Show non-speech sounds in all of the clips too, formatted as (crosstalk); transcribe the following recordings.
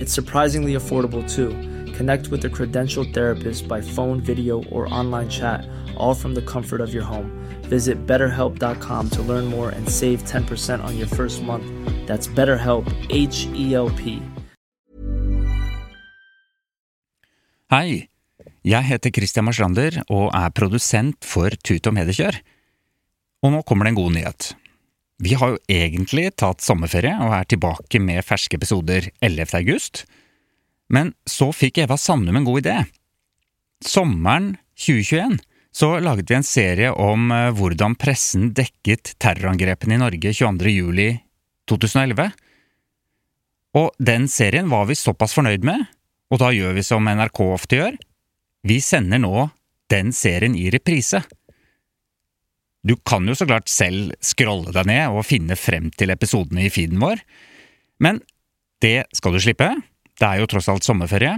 It's surprisingly affordable too. Connect with a credentialed therapist by phone, video, or online chat, all from the comfort of your home. Visit betterhelp.com to learn more and save 10% on your first month. That's BetterHelp, H E L P. Hei, jeg heter Christian Marstrander og er produsent for Tut og Mediekjør. Og nå kommer en god nyhet. Vi har jo egentlig tatt sommerferie og er tilbake med ferske episoder 11. august, men så fikk Eva Sandum en god idé. Sommeren 2021 så laget vi en serie om eh, hvordan pressen dekket terrorangrepene i Norge 22. juli 2011. Og den serien var vi såpass fornøyd med, og da gjør vi som NRK ofte gjør. Vi sender nå den serien i reprise. Du kan jo så klart selv scrolle deg ned og finne frem til episodene i feeden vår, men det skal du slippe. Det er jo tross alt sommerferie.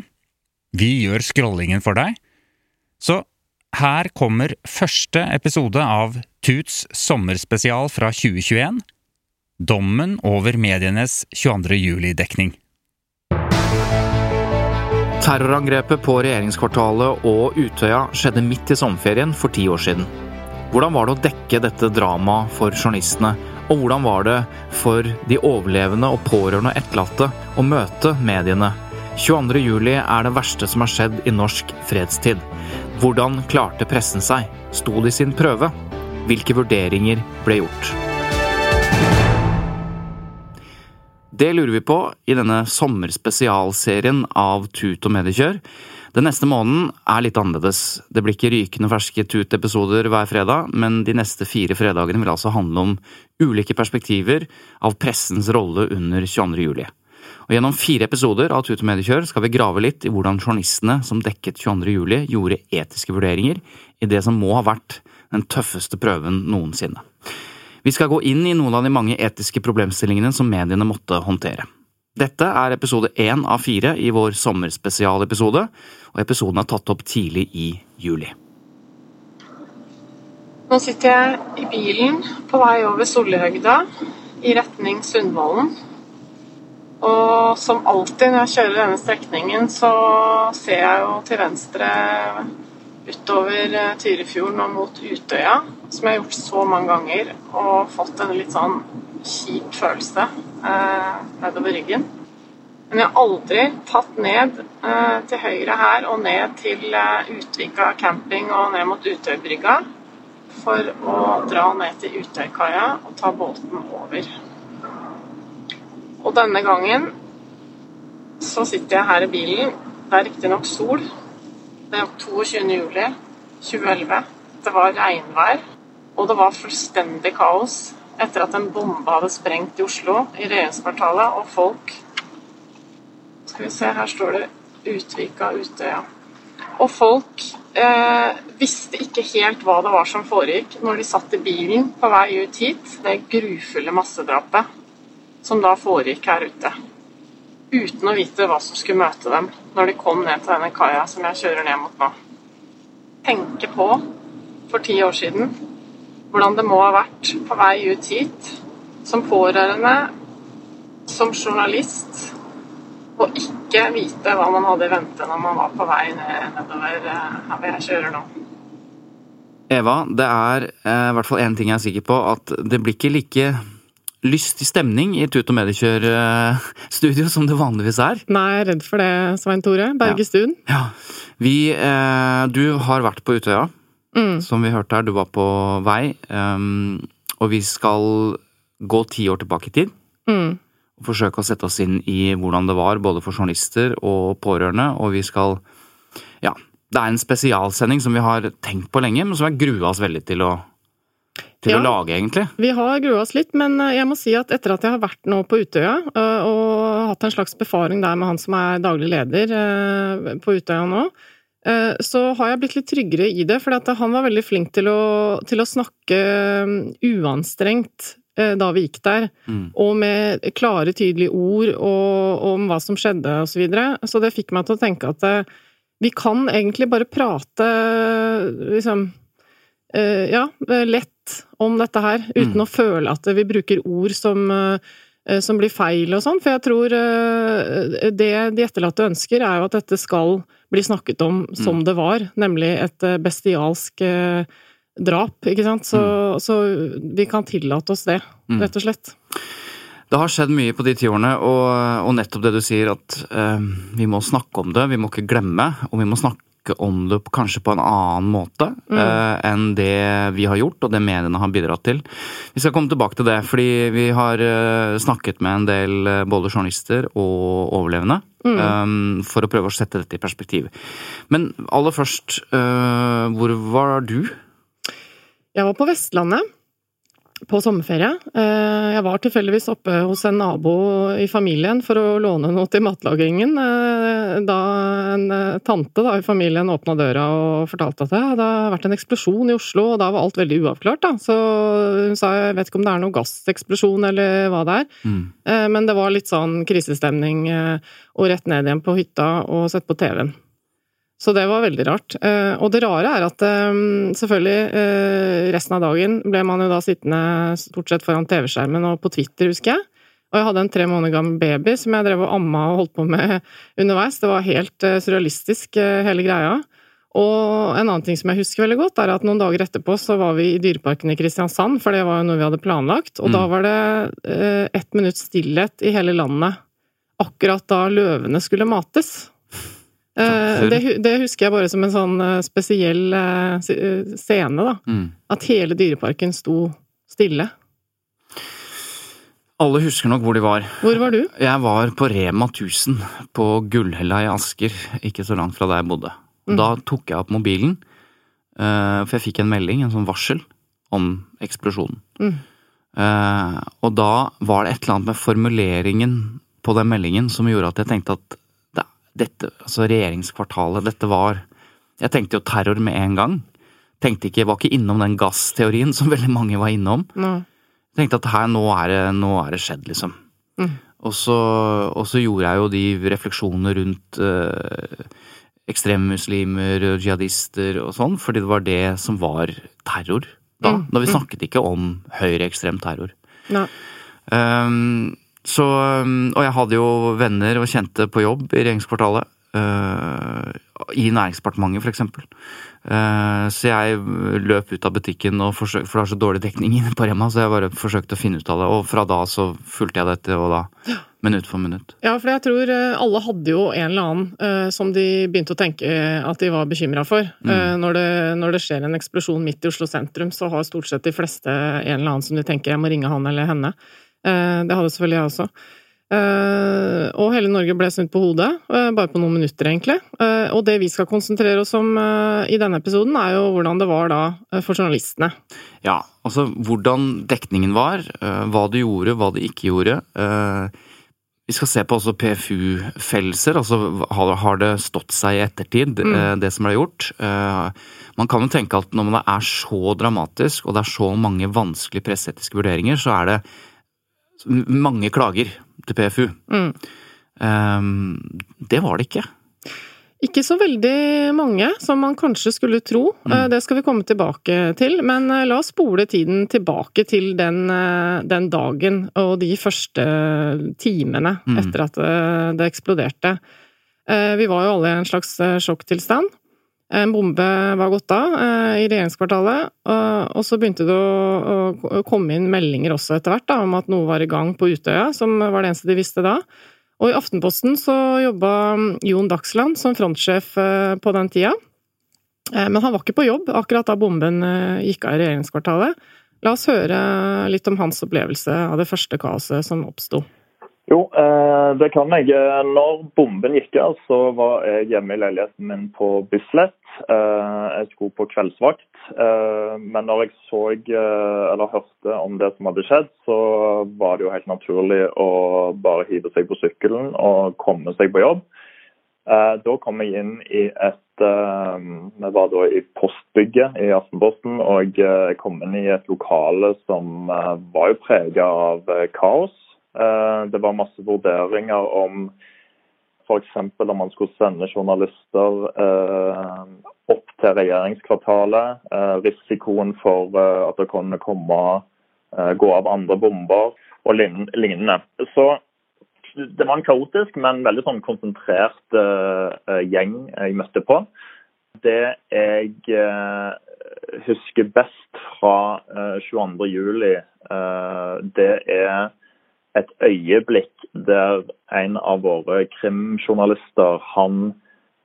Vi gjør scrollingen for deg. Så her kommer første episode av Tuts sommerspesial fra 2021. Dommen over medienes 22. juli-dekning. Terrorangrepet på regjeringskvartalet og Utøya skjedde midt i sommerferien for ti år siden. Hvordan var det å dekke dette dramaet for journalistene, og hvordan var det for de overlevende og pårørende og etterlatte å møte mediene? 22. juli er det verste som har skjedd i norsk fredstid. Hvordan klarte pressen seg? Sto de sin prøve? Hvilke vurderinger ble gjort? Det lurer vi på i denne sommerspesialserien av Tut og Mediekjør. Den neste måneden er litt annerledes. Det blir ikke rykende ferske Tut-episoder hver fredag, men de neste fire fredagene vil altså handle om ulike perspektiver av pressens rolle under 22. juli. Og Gjennom fire episoder av Tut og Mediekjør skal vi grave litt i hvordan journalistene som dekket 22. juli, gjorde etiske vurderinger i det som må ha vært den tøffeste prøven noensinne. Vi skal gå inn i noen av de mange etiske problemstillingene som mediene måtte håndtere. Dette er episode én av fire i vår sommerspesialepisode, og episoden er tatt opp tidlig i juli. Nå sitter jeg i bilen på vei over Sollihøgda i retning Sundvolden. Og som alltid når jeg kjører denne strekningen, så ser jeg jo til venstre utover eh, Tyrifjorden og mot Utøya, som jeg har gjort så mange ganger, og fått en litt sånn kjip følelse eh, nedover ryggen. Men jeg har aldri tatt ned eh, til høyre her og ned til eh, Utvika camping og ned mot Utøybrygga for å dra ned til Utøykaia og ta båten over. Og denne gangen så sitter jeg her i bilen. Det er riktignok sol. Det er 22. juli 2011. Det var regnvær, og det var fullstendig kaos etter at en bombe hadde sprengt i Oslo, i regjeringskvartalet, og folk Skal vi se, her står det Utvika, Utøya. Og folk eh, visste ikke helt hva det var som foregikk når de satt i bilen på vei ut hit. Det grufulle massedrapet som da foregikk her ute. Uten å vite hva som skulle møte dem når de kom ned til denne kaia som jeg kjører ned mot nå. Tenke på for ti år siden hvordan det må ha vært på vei ut hit som pårørende, som journalist, og ikke vite hva man hadde i vente når man var på vei nedover eh, her hvor jeg kjører nå. Eva, det er eh, i hvert fall én ting jeg er sikker på, at det blir ikke like lystig stemning i Tut og Mediekjør-studio (laughs) som det vanligvis er. Nei, jeg er redd for det, Svein Tore. Bergestuen. Ja. Vi, eh, du har vært på Utøya, som vi hørte her. Du var på vei. Um, og vi skal gå ti år tilbake i tid. Forsøke å sette oss inn i hvordan det var, både for journalister og pårørende, og vi skal Ja, det er en spesialsending som vi har tenkt på lenge, men som jeg grua oss veldig til å, til Ja. å lage, egentlig. Vi har grua oss litt, men eh, jeg må si at etter at jeg har vært nå på Utøya, øh, og hatt en slags befaring der med han som er daglig leder øh, på Utøya nå, så har jeg blitt litt tryggere i det, for han var veldig flink til å, til å snakke uanstrengt da vi gikk der, Mm. og med klare, tydelige ord og, om hva som skjedde og så videre. Så det fikk meg til å tenke at øh, vi kan egentlig bare prate liksom eh, ja, lett om dette her, uten Mm. å føle at vi bruker ord som, eh, som blir feil og sånn. For jeg tror eh, det de etterlatte ønsker, er jo at dette skal bli snakket om som Mm. det var, nemlig et eh, bestialsk eh, drap, ikke sant. Så, så vi kan tillate oss det, Mm. rett og slett. Det har skjedd mye på de ti årene, og, og nettopp det du sier, at eh, vi må snakke om det, vi må ikke glemme, og vi må snakke om det kanskje på en annen måte eh, enn det vi har gjort, og det mediene har bidratt til. Vi skal komme tilbake til det, fordi vi har eh, snakket med en del eh, både journalister og overlevende. eh, for å prøve å sette dette i perspektiv. Men aller først, eh, hvor var du? Jeg var på Vestlandet på sommerferie. Eh, Jeg var tilfeldigvis oppe hos en nabo i familien for å låne noe til matlagingen. eh, Da en eh, tante da, i familien åpna døra og fortalte at det hadde vært en eksplosjon i Oslo, og da var alt veldig uavklart. Da. Så hun sa jeg vet ikke om det er noe gasseksplosjon eller hva det er, mm. men det var litt sånn krisestemning og rett ned igjen på hytta og sett på TV-en. Så det var veldig rart. Eh, Og det rare er at eh, selvfølgelig eh, resten av dagen ble man jo da sittende stort sett foran TV-skjermen og på Twitter, husker jeg. Og jeg hadde en tre måneder gammel baby som jeg drev og amma og holdt på med (laughs) underveis. Det var helt surrealistisk, hele greia. Og en annen ting som jeg husker veldig godt, er at noen dager etterpå så var vi i Dyreparken i Kristiansand, for det var jo noe vi hadde planlagt. Og da var det eh, ett minutts stillhet i hele landet akkurat da løvene skulle mates. Eh, det, det husker jeg bare som en sånn eh, spesiell eh, scene, da. Mm. At hele dyreparken sto stille. Alle husker nok hvor de var. Hvor var du? Jeg var på Rema 1000 på Gullhella i Asker, ikke så langt fra der jeg bodde. Da tok jeg opp mobilen, for jeg fikk en melding, en sånn varsel, om eksplosjonen. Mm. og da var det et eller annet med formuleringen på den meldingen som gjorde at jeg tenkte at dette, altså regjeringskvartalet, dette var Jeg tenkte jo terror med en gang. Tenkte ikke, Var ikke innom den gassteorien som (laughs) veldig mange var innom Nå. tenkte at her, nå er det, nå er det skjedd, liksom. Og, så, og så gjorde jeg jo de refleksjonene rundt eh, ekstremmuslimer, jihadister og sånn, fordi det var det som var terror da. Da vi snakket ikke om høyreekstrem terror. Nei. Um, så, um, og jeg hadde jo venner og kjente på jobb i regjeringskvartalet. uh, I Næringsdepartementet, eksempel. Uh, så jeg løp ut av butikken, og forsøk, for det er så dårlig dekning inne på Rema, så jeg bare forsøkte å finne ut av det. Og fra da så fulgte jeg dette, og da minutt for minutt. Ja, for jeg tror eh, alle hadde jo en eller annen uh, som de begynte å tenke at de var bekymra for. Eh, når, det, når det skjer en eksplosjon midt i Oslo sentrum, så har stort sett de fleste en eller annen som de tenker jeg må ringe han eller henne. Eh, det hadde selvfølgelig jeg også. Eh, og hele Norge ble snudd på hodet, eh, bare på noen minutter, egentlig. Og det vi skal konsentrere oss om i denne episoden, er jo hvordan det var da for journalistene. Ja, altså hvordan dekningen var, hva det gjorde, hva det ikke gjorde. Vi skal se på også PFU-fellelser, altså har, har det stått seg i ettertid, mm. det som ble gjort. Man kan jo tenke at når det er så dramatisk, og det er så mange vanskelige presseetiske vurderinger, så er det mange klager til PFU. Um, det var det ikke. Ikke så veldig mange, som man kanskje skulle tro. Mm. Det skal vi komme tilbake til. Men eh, la oss spole tiden tilbake til den, eh, den dagen og de første timene etter at det, eksploderte. Eh, Vi var jo alle i en slags eh, sjokktilstand. En bombe var gått av eh, i regjeringskvartalet, og, så begynte det å, komme inn meldinger også etter hvert da, om at noe var i gang på Utøya, som var det eneste de visste da. Og i Aftenposten så jobba Jon Dagsland som frontsjef eh, på den tida. Eh, Men han var ikke på jobb akkurat da bomben gikk av i regjeringskvartalet. La oss høre litt om hans opplevelse av det første kaoset som oppsto. Jo, eh, det kan jeg. Når bomben gikk av, så var jeg hjemme i leiligheten min på Bislett. Eh, jeg skulle på kveldsvakt. Eh, men når jeg så eller hørte om det som hadde skjedd, så var det jo helt naturlig å bare hive seg på sykkelen og komme seg på jobb. Da kom jeg inn i et Vi var da i postbygget i Aftenposten, og jeg kom inn i et lokale som var jo prega av kaos. Eh, det var masse vurderinger om f.eks. om man skulle sende journalister eh, opp til regjeringskvartalet. Eh, risikoen for at det kunne komme gå av andre bomber og lignende. Så det var en kaotisk, men veldig sånn konsentrert gjeng jeg møtte på. Det jeg husker best fra 22.07, det er et øyeblikk der en av våre krimjournalister han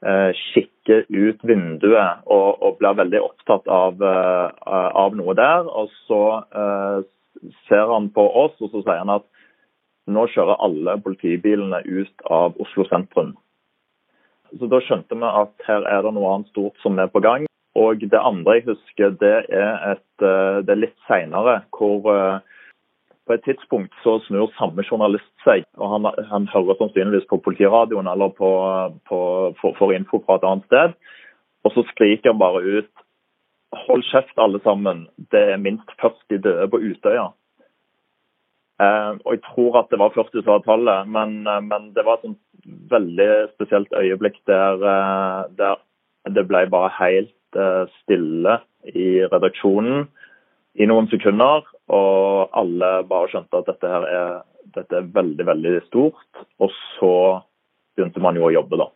eh, kikker ut vinduet og, og, blir veldig opptatt av, uh, av noe der. Og så uh, ser han på oss og så sier han at nå kjører alle politibilene ut av Oslo sentrum. Så Da skjønte vi at her er det noe annet stort som er på gang. Og Det andre jeg husker, det er, et, det er litt seinere, hvor på et tidspunkt så snur samme journalist seg, og han, han hører sannsynligvis på politiradioen eller på, på, for, info fra et annet sted, og så skriker han bare ut Hold kjeft, alle sammen. Det er minst 40 døde på Utøya. Eh, og Jeg tror at det var 40 som var tallet, men, eh, men, det var et veldig spesielt øyeblikk der, eh, der det ble bare helt eh, stille i redaksjonen i noen sekunder. Og alle bare skjønte at dette her er, dette er veldig, veldig stort. Og så begynte man jo å jobbe, da.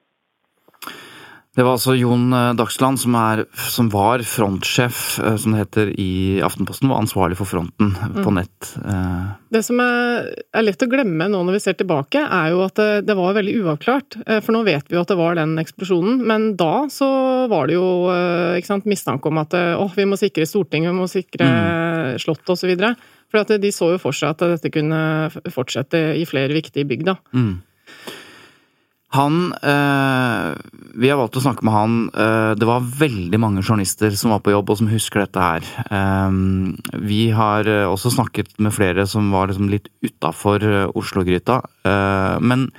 Det var altså Jon eh, Dagsland, som, er, som var frontsjef, eh, som det heter i Aftenposten, var ansvarlig for fronten mm. på nett. Mm. Det som er, er, lett å glemme nå når vi ser tilbake, er jo at det, det, var veldig uavklart. For nå vet vi jo at det var den eksplosjonen, men da så var det jo sant, mistanke om at å, vi må sikre Stortinget, vi må sikre mm. Slottet osv. For at de så jo for seg at dette kunne fortsette i flere viktige bygg, da. Mm. Han øh, Vi har valgt å snakke med han. Øh, det var veldig mange journalister som var på jobb og som husker dette her. Um, vi har også snakket med flere som var liksom litt utafor Oslo-gryta. Uh, men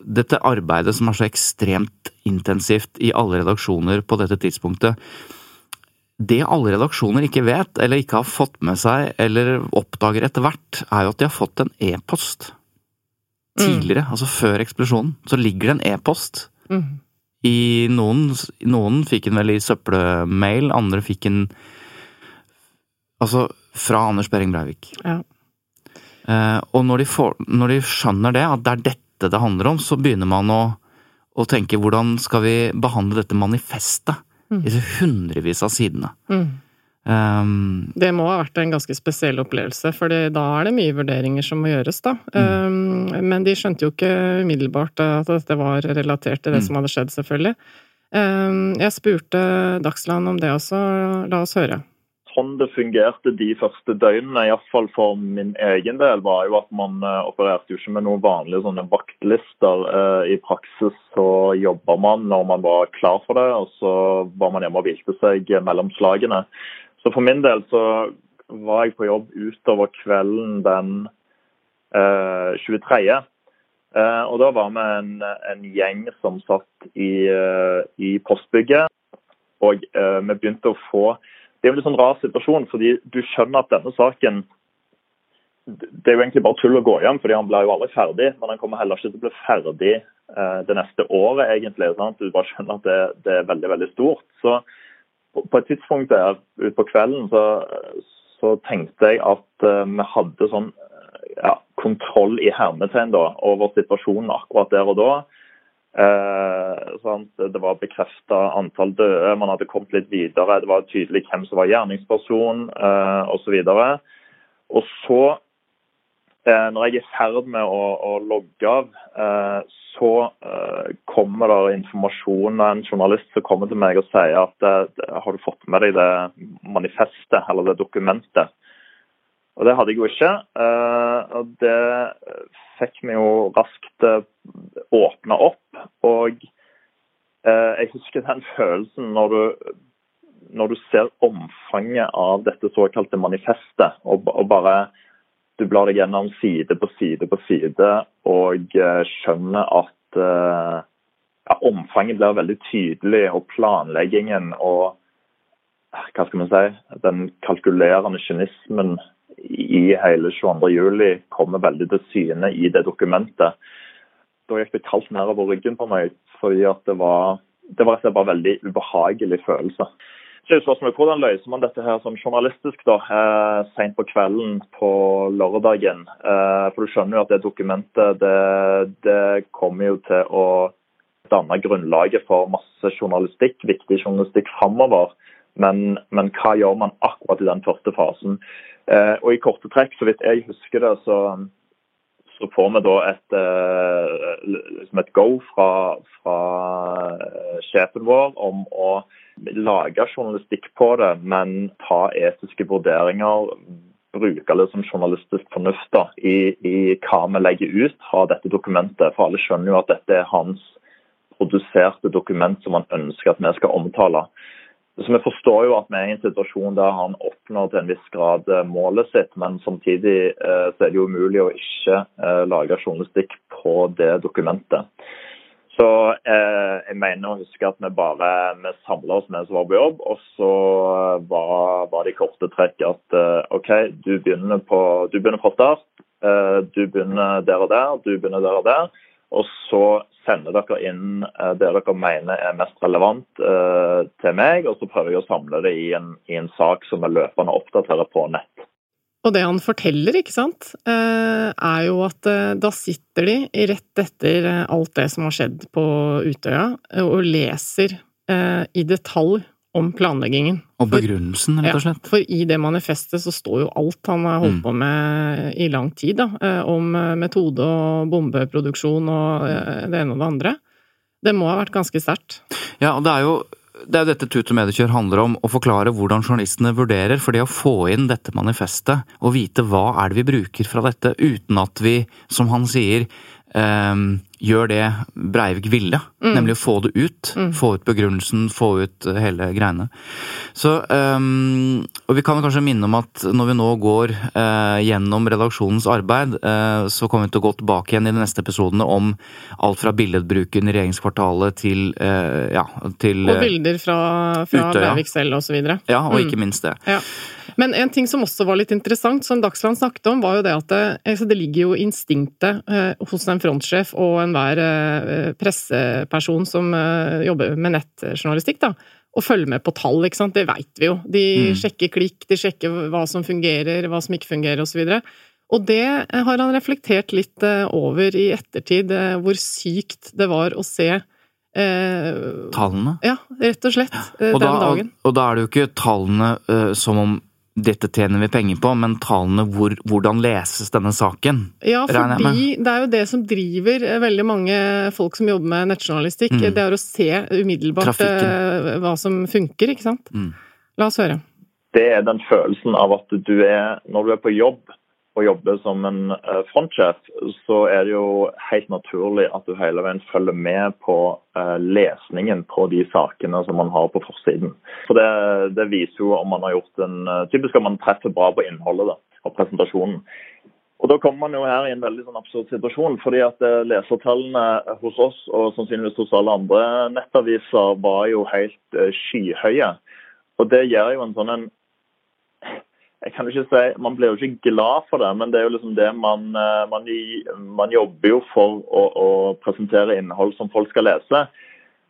dette arbeidet som er så ekstremt intensivt i alle redaksjoner på dette tidspunktet Det alle redaksjoner ikke vet, eller ikke har fått med seg, eller oppdager etter hvert, er jo at de har fått en e-post tidligere, mm. altså før eksplosjonen, så ligger det en e-post. Mm. I noen, noen fikk en vel i søppelmail, andre fikk en Altså fra Anders Behring Breivik. Ja. Eh, og når de, får, når de, skjønner det, at det er dette det handler om, så begynner man å, å tenke hvordan skal vi behandle dette manifestet? Mm. Disse hundrevis av sidene. Mm. Um, det må ha vært en ganske spesiell opplevelse, for da er det mye vurderinger som må gjøres, da. Mm. Um, men de skjønte jo ikke umiddelbart at dette var relatert til det mm. som hadde skjedd, selvfølgelig. Um, jeg spurte Dagsland om det også, la oss høre. Sånn det fungerte de første døgnene, iallfall for min egen del, var jo at man uh, opererte jo ikke med noen vanlige sånne vaktlister. Uh, I praksis så jobba man når man var klar for det, og så var man hjemme og hvilte seg mellom slagene. Så for min del så var jeg på jobb utover kvelden den eh, 23. Eh, og da var vi en, en gjeng som satt i, eh, i postbygget. Og eh, vi begynte å få Det er en litt sånn rar situasjon, fordi du skjønner at denne saken det er jo egentlig bare tull å gå hjem, fordi han blir jo aldri ferdig. Men han kommer heller ikke til å bli ferdig eh, det neste året, egentlig. Sant? Du bare skjønner at det, det, er veldig, veldig stort. Så på et tidspunkt der utpå kvelden så, så, tenkte jeg at eh, vi hadde sånn ja, kontroll i hermetegn da, over situasjonen akkurat der og da. Eh, det var bekrefta antall døde, man hadde kommet litt videre. Det var tydelig hvem som var gjerningsperson eh, osv. Og, så Eh, når jeg er i ferd med å, å logge av, eh, så eh, kommer det informasjon av en journalist som kommer til meg og sier at har du fått med deg det manifestet eller det dokumentet? Og det hadde jeg jo ikke. Eh, og det fikk vi jo raskt eh, åpna opp. Og eh, jeg husker den følelsen når du, når du ser omfanget av dette såkalte manifestet, og, og bare du blar deg gjennom side på side på side og skjønner at ja, omfanget blir veldig tydelig, og planleggingen og hva skal man si, den kalkulerende kynismen i hele 22. juli kommer veldig til syne i det dokumentet. Da gikk det kaldt nedover ryggen på meg, fordi det var det var bare veldig ubehagelig følelse. Så jeg spørsmålet Hvordan løser man dette her som journalistisk da, eh, sent på kvelden på lørdagen? Eh, for du skjønner jo at det dokumentet det, det kommer jo til å danne grunnlaget for masse journalistikk, viktig journalistikk framover. Men, men, hva gjør man akkurat i den første fasen? Eh, og I korte trekk, så vidt jeg husker det, så, så får vi da et, eh, liksom et go fra, fra, eh, sjefen vår om å lage journalistikk på det, men ta etiske vurderinger. Bruke det som journalistisk fornuft da, i, i hva vi legger ut fra dette dokumentet. For alle skjønner jo at dette er hans produserte dokument som han ønsker at vi skal omtale. Så Vi forstår jo at vi er i en situasjon der han oppnår til en viss grad eh, målet sitt, men samtidig eh, så er det jo umulig å ikke eh, lage journalistikk på det dokumentet. Så eh, jeg mener å huske at vi bare vi samla oss med vi var på jobb, og så var, var det i korte trekk at eh, OK, du begynner, på, du begynner fra start. Eh, du begynner der og der, du begynner der og der. Og så sender dere inn eh, det dere mener er mest relevant eh, til meg, og så prøver jeg å samle det i en, i en sak som jeg løpende oppdaterer på nett. Og det han forteller, ikke sant, eh, er jo at da sitter de rett etter alt det som har skjedd på Utøya, og leser i detalj om planleggingen. Og begrunnelsen, rett og slett. Ja, for i det manifestet så står jo alt han har holdt mm. på med i lang tid, da, eh, om eh, metode og bombeproduksjon og eh, det ene og det andre. Det må ha vært ganske sterkt. Ja, og det er jo det er dette Tut og Mediekjør handler om, å forklare hvordan journalistene vurderer. For det å få inn dette manifestet og vite hva er det vi bruker fra dette, uten at vi, som han sier, um, gjør det Breivik ville, mm. nemlig å få det ut. Mm. Få ut begrunnelsen, få ut eh, hele greiene. Så, um, og vi kan kanskje minne om at når vi nå går uh, gjennom redaksjonens arbeid, uh, så kommer vi til å gå tilbake igjen i de neste episodene om alt fra billedbruken i regjeringskvartalet til uh, ja, til Og bilder fra, fra Breivik selv, og så videre. Ja, og mm. ikke minst det. Ja. Men en ting som også var litt interessant, som Dagsland snakket om, var jo det at det, altså det ligger jo instinktet hos en frontsjef og enhver eh, presseperson som eh, jobber med nettjournalistikk, da, å følge med på tall, ikke sant. Det veit vi jo. De mm. sjekker klikk, de sjekker hva som fungerer, hva som ikke fungerer, osv. Og, og det har han reflektert litt over i ettertid, hvor sykt det var å se Eh, tallene? Ja, rett og slett. Eh, den da, dagen. Og, og, da er det jo ikke tallene eh, som om dette tjener vi penger på, men tallene hvor, hvordan leses denne saken? Ja, fordi det er jo det som driver eh, veldig mange folk som jobber med nettjournalistikk. Mm. Det er å se umiddelbart Trafikken. Eh, hva som funker, ikke sant. Mm. La oss høre. Det er den følelsen av at du er, når du er på jobb, å jobbe som en eh, frontsjef, så er det jo helt naturlig at du hele veien følger med på eh, lesningen på de sakene som man har på forsiden. For det, det viser jo om man har gjort en eh, Typisk om man treffer bra på innholdet da, og presentasjonen. Og Da kommer man jo her i en veldig sånn absurd situasjon. fordi at Lesertallene hos oss og sannsynligvis hos alle andre nettaviser var jo helt skyhøye. Og Det gjør jo en sånn en jeg kan ikke si, Man blir jo ikke glad for det, men det er jo liksom det man, eh, man, man jobber jo for å, å, presentere innhold som folk skal lese.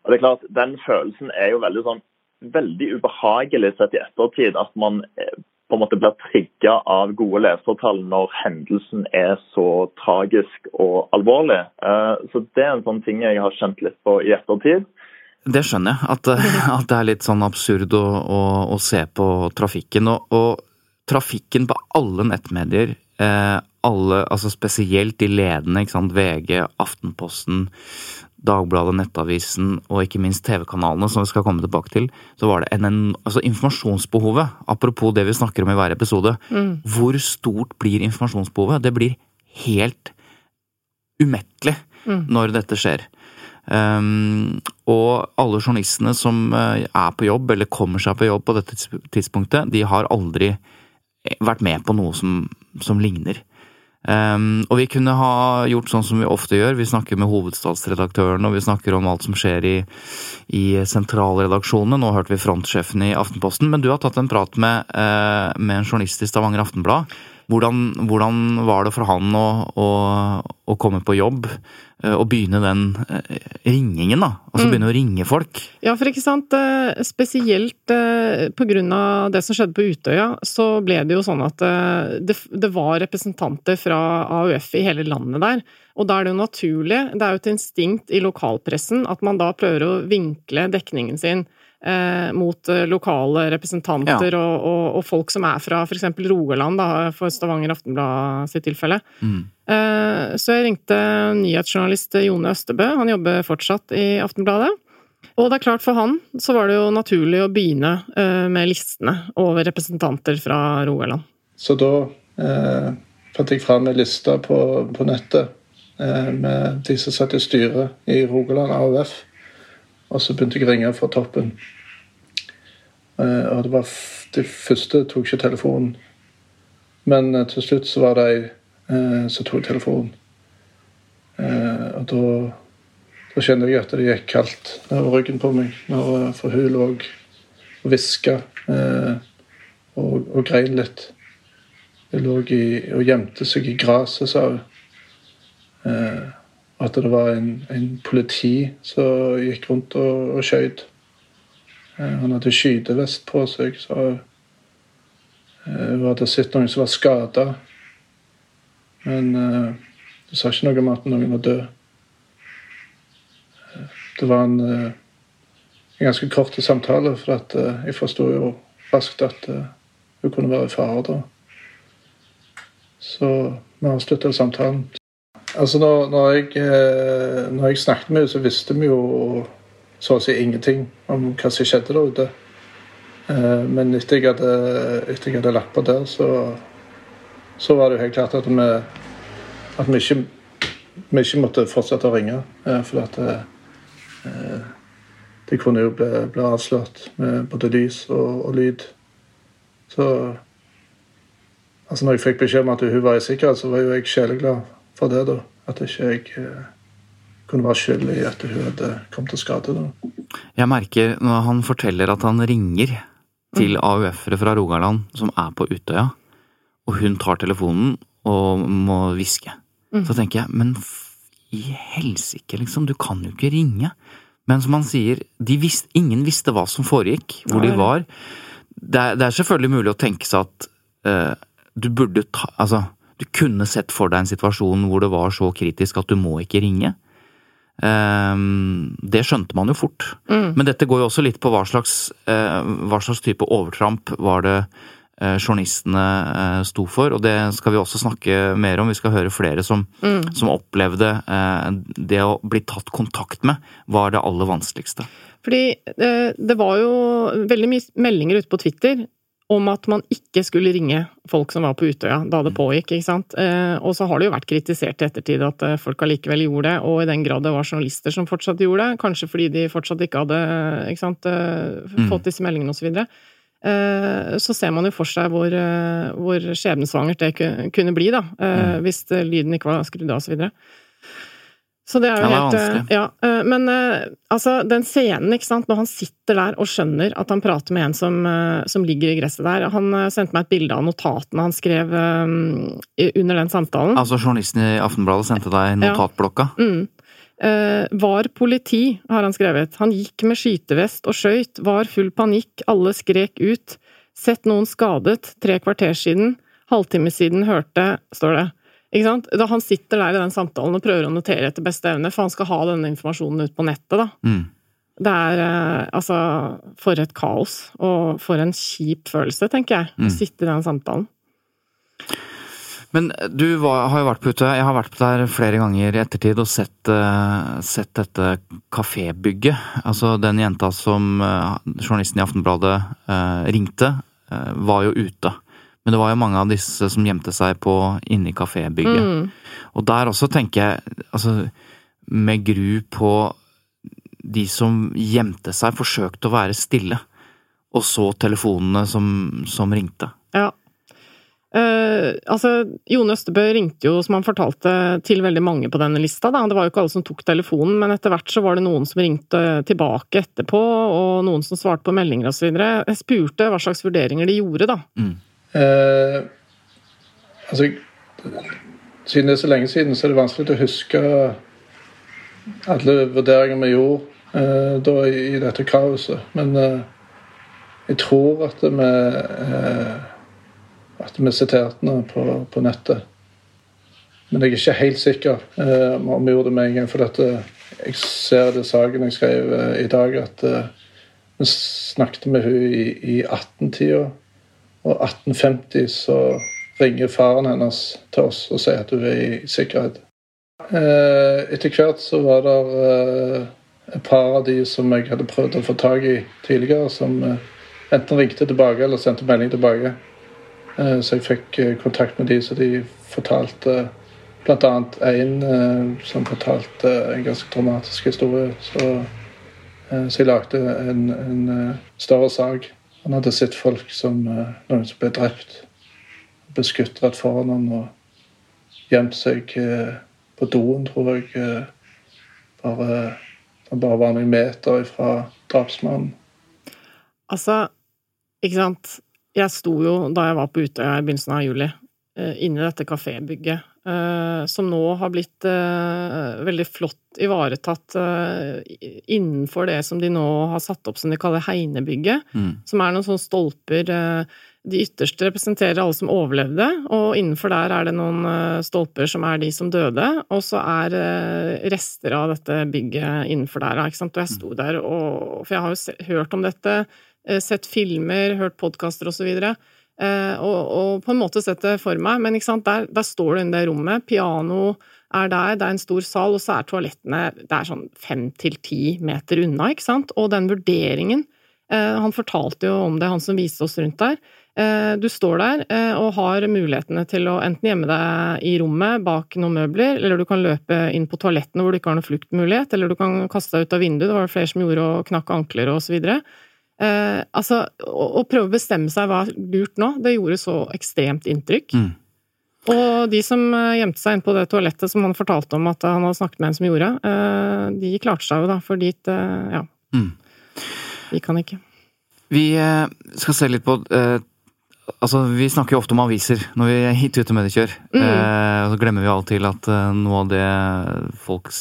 Og det er klart, Den følelsen er jo veldig sånn, veldig ubehagelig sett i ettertid. At man eh, på en måte blir trigga av gode lesertall når hendelsen er så tragisk og alvorlig. Eh, så Det er en sånn ting jeg har kjent litt på i ettertid. Det skjønner jeg, at, (laughs) at det er litt sånn absurd å, å, å se på trafikken. og, og trafikken på alle nettmedier, eh, alle, altså spesielt de ledende, ikke sant, VG, Aftenposten, Dagbladet, Nettavisen og ikke minst TV-kanalene, som vi skal komme tilbake til, så var det en, en altså informasjonsbehovet, apropos det vi snakker om i hver episode, hvor stort blir informasjonsbehovet? Det blir helt umettelig når dette skjer. Um, og alle journalistene som eh, er på jobb, eller kommer seg på jobb på dette tidspunktet, de har aldri vært med på noe som, som ligner. Um, og vi kunne ha gjort sånn som vi ofte gjør, vi snakker med hovedstadsredaktøren, og vi snakker om alt som skjer i, i sentralredaksjonene. Nå hørte vi frontsjefen i Aftenposten, men du har tatt en prat med, uh, med en journalist i Stavanger Aftenblad. Hvordan, hvordan var det for han å, å, å komme på jobb eh, og begynne den eh, ringingen, da? Altså begynne å ringe folk? Ja, for ikke sant, eh, spesielt på grunn av det som skjedde på Utøya, så ble det jo sånn at det, det var representanter fra AUF i hele landet der. Og da er det jo naturlig, det er jo et instinkt i lokalpressen, at man da prøver å vinkle dekningen sin mot eh, lokale representanter og, og, og folk som er fra f.eks. Rogaland, da, for Stavanger Aftenblad sitt tilfelle. Eh, Så jeg ringte nyhetsjournalist Jone Østebø, han jobber fortsatt i Aftenbladet. Og det er klart for han så var det jo naturlig å begynne eh, med listene over representanter fra Rogaland. Så da eh, fant jeg fram en liste på, på nettet eh, med de som satt i styret i Rogaland AUF. Og så begynte jeg å ringe fra toppen. Eh, og det var de første tok ikke telefonen. Men eh, til slutt så var det ei eh, som tok telefonen. Eh, og da, da kjente jeg at det gikk kaldt over ryggen på meg. Når, eh, for hun lå og hviska eh, og, og grein litt. Hun lå i, og gjemte seg i gresset, sa hun. Eh, at det var en, en politi som gikk rundt og, og skjøt. Eh, han hadde skytevest på seg, så var det sett noen som var skada. Men eh, det sa ikke noe om at noen var død. Eh, Det var en, eh, en ganske kort samtale, for at eh, jeg forsto jo raskt at eh, hun kunne være i fare da. Så vi avslutta samtalen. Altså når, når, jeg, eh, når jeg snakket med henne, så visste vi jo så å si ingenting om hva som skjedde der ute. Eh, Men etter jeg hadde, etter jeg hadde lagt på der, så, så var det jo helt klart at vi, at vi, ikke, vi ikke måtte fortsette å ringe. eh, For at eh, det kunne jo bli, bli avslørt med både lys og, og lyd. Så altså når jeg fikk beskjed om at hun var i sikkerhet, så var jo jeg sjeleglad for det. da. At ikke jeg eh, kunne være skyld i at hun hadde kommet til skade. da. Jeg merker når han forteller at han ringer til AUF-ere fra Rogaland som er på Utøya, og hun tar telefonen og må hviske. Så tenker jeg, men i helsike, liksom, du kan jo ikke ringe. Men som han sier, de visste, ingen visste hva som foregikk, hvor de var. Det er, det er selvfølgelig mulig å tenke seg at uh, du burde ta Altså, du kunne sett for deg en situasjon hvor det var så kritisk at du må ikke ringe. Um, det skjønte man jo fort. Men dette går jo også litt på hva slags, uh, hva slags type overtramp var det uh, journalistene uh, sto for, og det skal vi også snakke mer om. Vi skal høre flere som, som opplevde det å bli tatt kontakt med var det aller vanskeligste. Fordi det var jo veldig mye meldinger ute på Twitter om at man ikke skulle ringe folk som var på Utøya da det pågikk. ikke sant? Eh, og så har det jo vært kritisert i ettertid at eh, folk allikevel gjorde det, og i den grad det var journalister som fortsatt gjorde det, kanskje fordi de fortsatt ikke hadde ikke sant, eh, fått disse meldingene osv. videre. så ser man jo for seg hvor, eh, hvor skjebnesvangert det kunne bli, da, eh, hvis eh, lyden ikke var skrudd av osv. Så, det er jo Ja, det er helt eh. Ja, eh, men eh, altså, den scenen, ikke sant, når han sitter der og skjønner at han prater med en som, som ligger i gresset der Han sendte meg et bilde av notatene han skrev um, under den samtalen. Altså, journalisten i Aftenbladet sendte deg notatblokka. Mm. Uh, var politi, har han skrevet. Han gikk med skytevest og skøyt, var full panikk, alle skrek ut. Sett noen skadet, tre kvarter siden. Halvtime siden hørte, står det. Da han sitter der i den samtalen og prøver å notere etter beste evne, for han skal ha denne informasjonen ut på nettet, da. Mm. Det er eh, altså For et kaos, og for en kjip følelse, tenker jeg, å sitte i den samtalen. Men du var, har jo vært på Utøya. Jeg har vært der flere ganger i ettertid og sett, uh, sett dette kafébygget. Altså den jenta som journalisten i Aftenbladet ringte, var jo ute. Men det var jo mange av disse som gjemte seg på inni kafébygget. Mm. Og der også tenker jeg, altså med gru på de som gjemte seg, forsøkte å være stille. Og så telefonene som, som ringte. Ja. Uh, altså, Jone Østebø ringte jo, som han fortalte, til veldig mange på denne lista. Da. Det var jo ikke alle som tok telefonen, men etter hvert så var det noen som ringte tilbake etterpå, og noen som svarte på meldinger osv. Jeg spurte hva slags vurderinger de gjorde, da. Mm. Uh, altså, siden det er så lenge siden, så er det vanskelig å huske alle vurderinger vi gjorde eh, da i, dette kaoset. Men jeg tror at vi at vi siterte noe på, på, nettet. Men jeg er ikke helt sikker eh, om vi gjorde det med en gang. For dette, jeg ser det saken jeg skrev eh, i dag, at eh, vi snakket med hun i, i 18-tida. Og 1850 så ringer faren hennes til oss og sier at hun er i sikkerhet. Eh, etter hvert så var det eh, et par av de som jeg hadde prøvd å få tak i tidligere, som eh, enten ringte tilbake eller sendte melding tilbake. Så jeg fikk kontakt med de, så de fortalte bl.a. en som fortalte en ganske dramatisk historie. Så, så jeg lagde en, en større sak. Han hadde sett folk som noen som ble drept. Ble skutt rett foran han og gjemt seg på doen, tror jeg. Bare, han bare var noen meter fra drapsmannen. Altså, ikke sant jeg sto jo, da jeg var på Utøya i begynnelsen av juli, inni dette kafébygget, eh, som nå har blitt eh, veldig flott ivaretatt innenfor det som de nå har satt opp som de kaller Heinebygget, mm. som er noen sånne stolper de ytterste representerer alle som overlevde, og innenfor der er det noen stolper som er de som døde, og så er rester av dette bygget innenfor der, ikke sant. Og jeg sto mm. der og For jeg har jo hørt om dette Eh, sett filmer, hørt podkaster osv. Eh, og, og på en måte sett det for meg, men der, der, står du inne i det rommet. Piano er der, det er en stor sal, og så er toalettene det er sånn fem til ti meter unna, ikke sant. Og den vurderingen eh, Han fortalte jo om det, han som viste oss rundt der. Du står der og har mulighetene til å enten gjemme deg i rommet bak noen møbler, eller du kan løpe inn på toalettene hvor du ikke har noen fluktmulighet, eller du kan kaste deg ut av vinduet, det var det flere som gjorde, og knakk ankler og så videre. Eh, altså, å, å, prøve å bestemme seg hva lurt nå, det gjorde så ekstremt inntrykk. Mm. Og de som eh, gjemte seg inn på det toalettet som han fortalte om at han hadde snakket med en som gjorde, eh, de klarte seg jo da, for dit eh, Ja. Mm. De kan ikke. Vi eh, skal se litt på Altså, Vi snakker jo ofte om aviser når vi er hit ute med det kjør. Mm. og så glemmer vi av og til at noe av det folks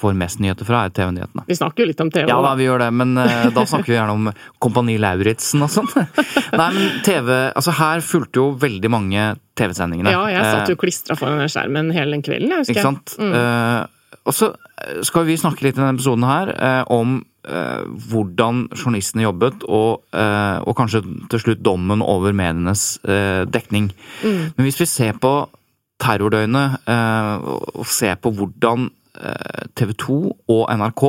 får mest nyheter fra, er TV-nyhetene. Vi snakker jo litt om TV. Ja da, vi gjør det, men uh, da snakker vi gjerne om Kompani Lauritzen og sånn. (laughs) Nei, men TV Altså, her fulgte jo veldig mange TV-sendingene. Ja, jeg satt jo uh, klistra foran den skjermen hele den kvelden, jeg husker. Ikke sant. Mm. Uh, og så skal vi snakke litt i denne episoden her om hvordan journalistene jobbet, og, og, kanskje til slutt dommen over medienes dekning. Mm. Men hvis vi ser på terrordøgnet og ser på hvordan Eh, TV 2 og NRK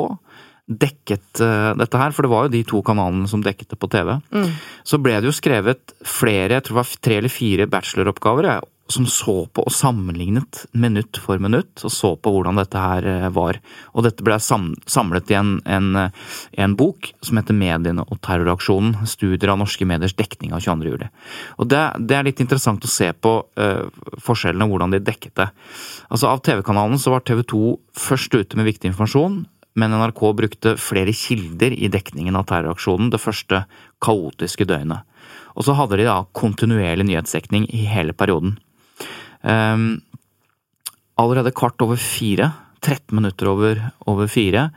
dekket uh, dette her, for det var jo de to kanalene som dekket det på TV. Mm. Så ble det jo skrevet flere, jeg tror det var tre eller fire bacheloroppgaver, som så på og sammenlignet minutt for minutt, og så på hvordan dette her uh, var. Og dette ble samlet i en, en, en, bok som heter Mediene og terroraksjonen. Studier av norske mediers dekning av 22. juli. Og det, det er litt interessant å se på uh, forskjellene, hvordan de dekket det. Altså Av TV-kanalen så var TV 2 først ute med viktig informasjon, men NRK brukte flere kilder i dekningen av terroraksjonen det første kaotiske døgnet. Og så hadde de da kontinuerlig nyhetsdekning i hele perioden. Um, allerede kvart over fire, 13 minutter over, over, fire,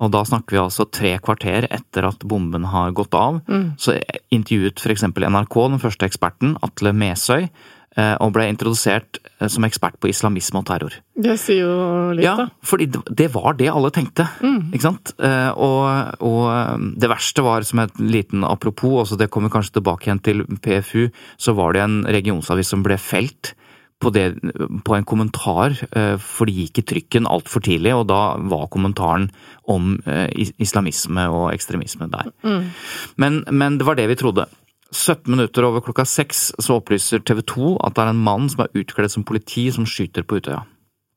og da snakker vi altså tre kvarter etter at bomben har gått av, mm. så intervjuet f.eks. NRK den første eksperten, Atle Mesøy, Eh, og ble introdusert eh, som ekspert på islamisme og terror. Det sier jo litt, da. Ja, fordi det var det alle tenkte. Mm. Ikke sant? Eh, og, og, det verste var, som et liten apropos, også det kommer kanskje tilbake igjen til PFU, så var det en regionsavis som ble felt på, det, på en kommentar, eh, for det gikk i trykken altfor tidlig, og da var kommentaren om eh, islamisme og ekstremisme der. Mm. Men, men det var det vi trodde. 17 minutter over klokka seks så opplyser TV 2 at det er en mann som er utkledd som politi som skyter på Utøya.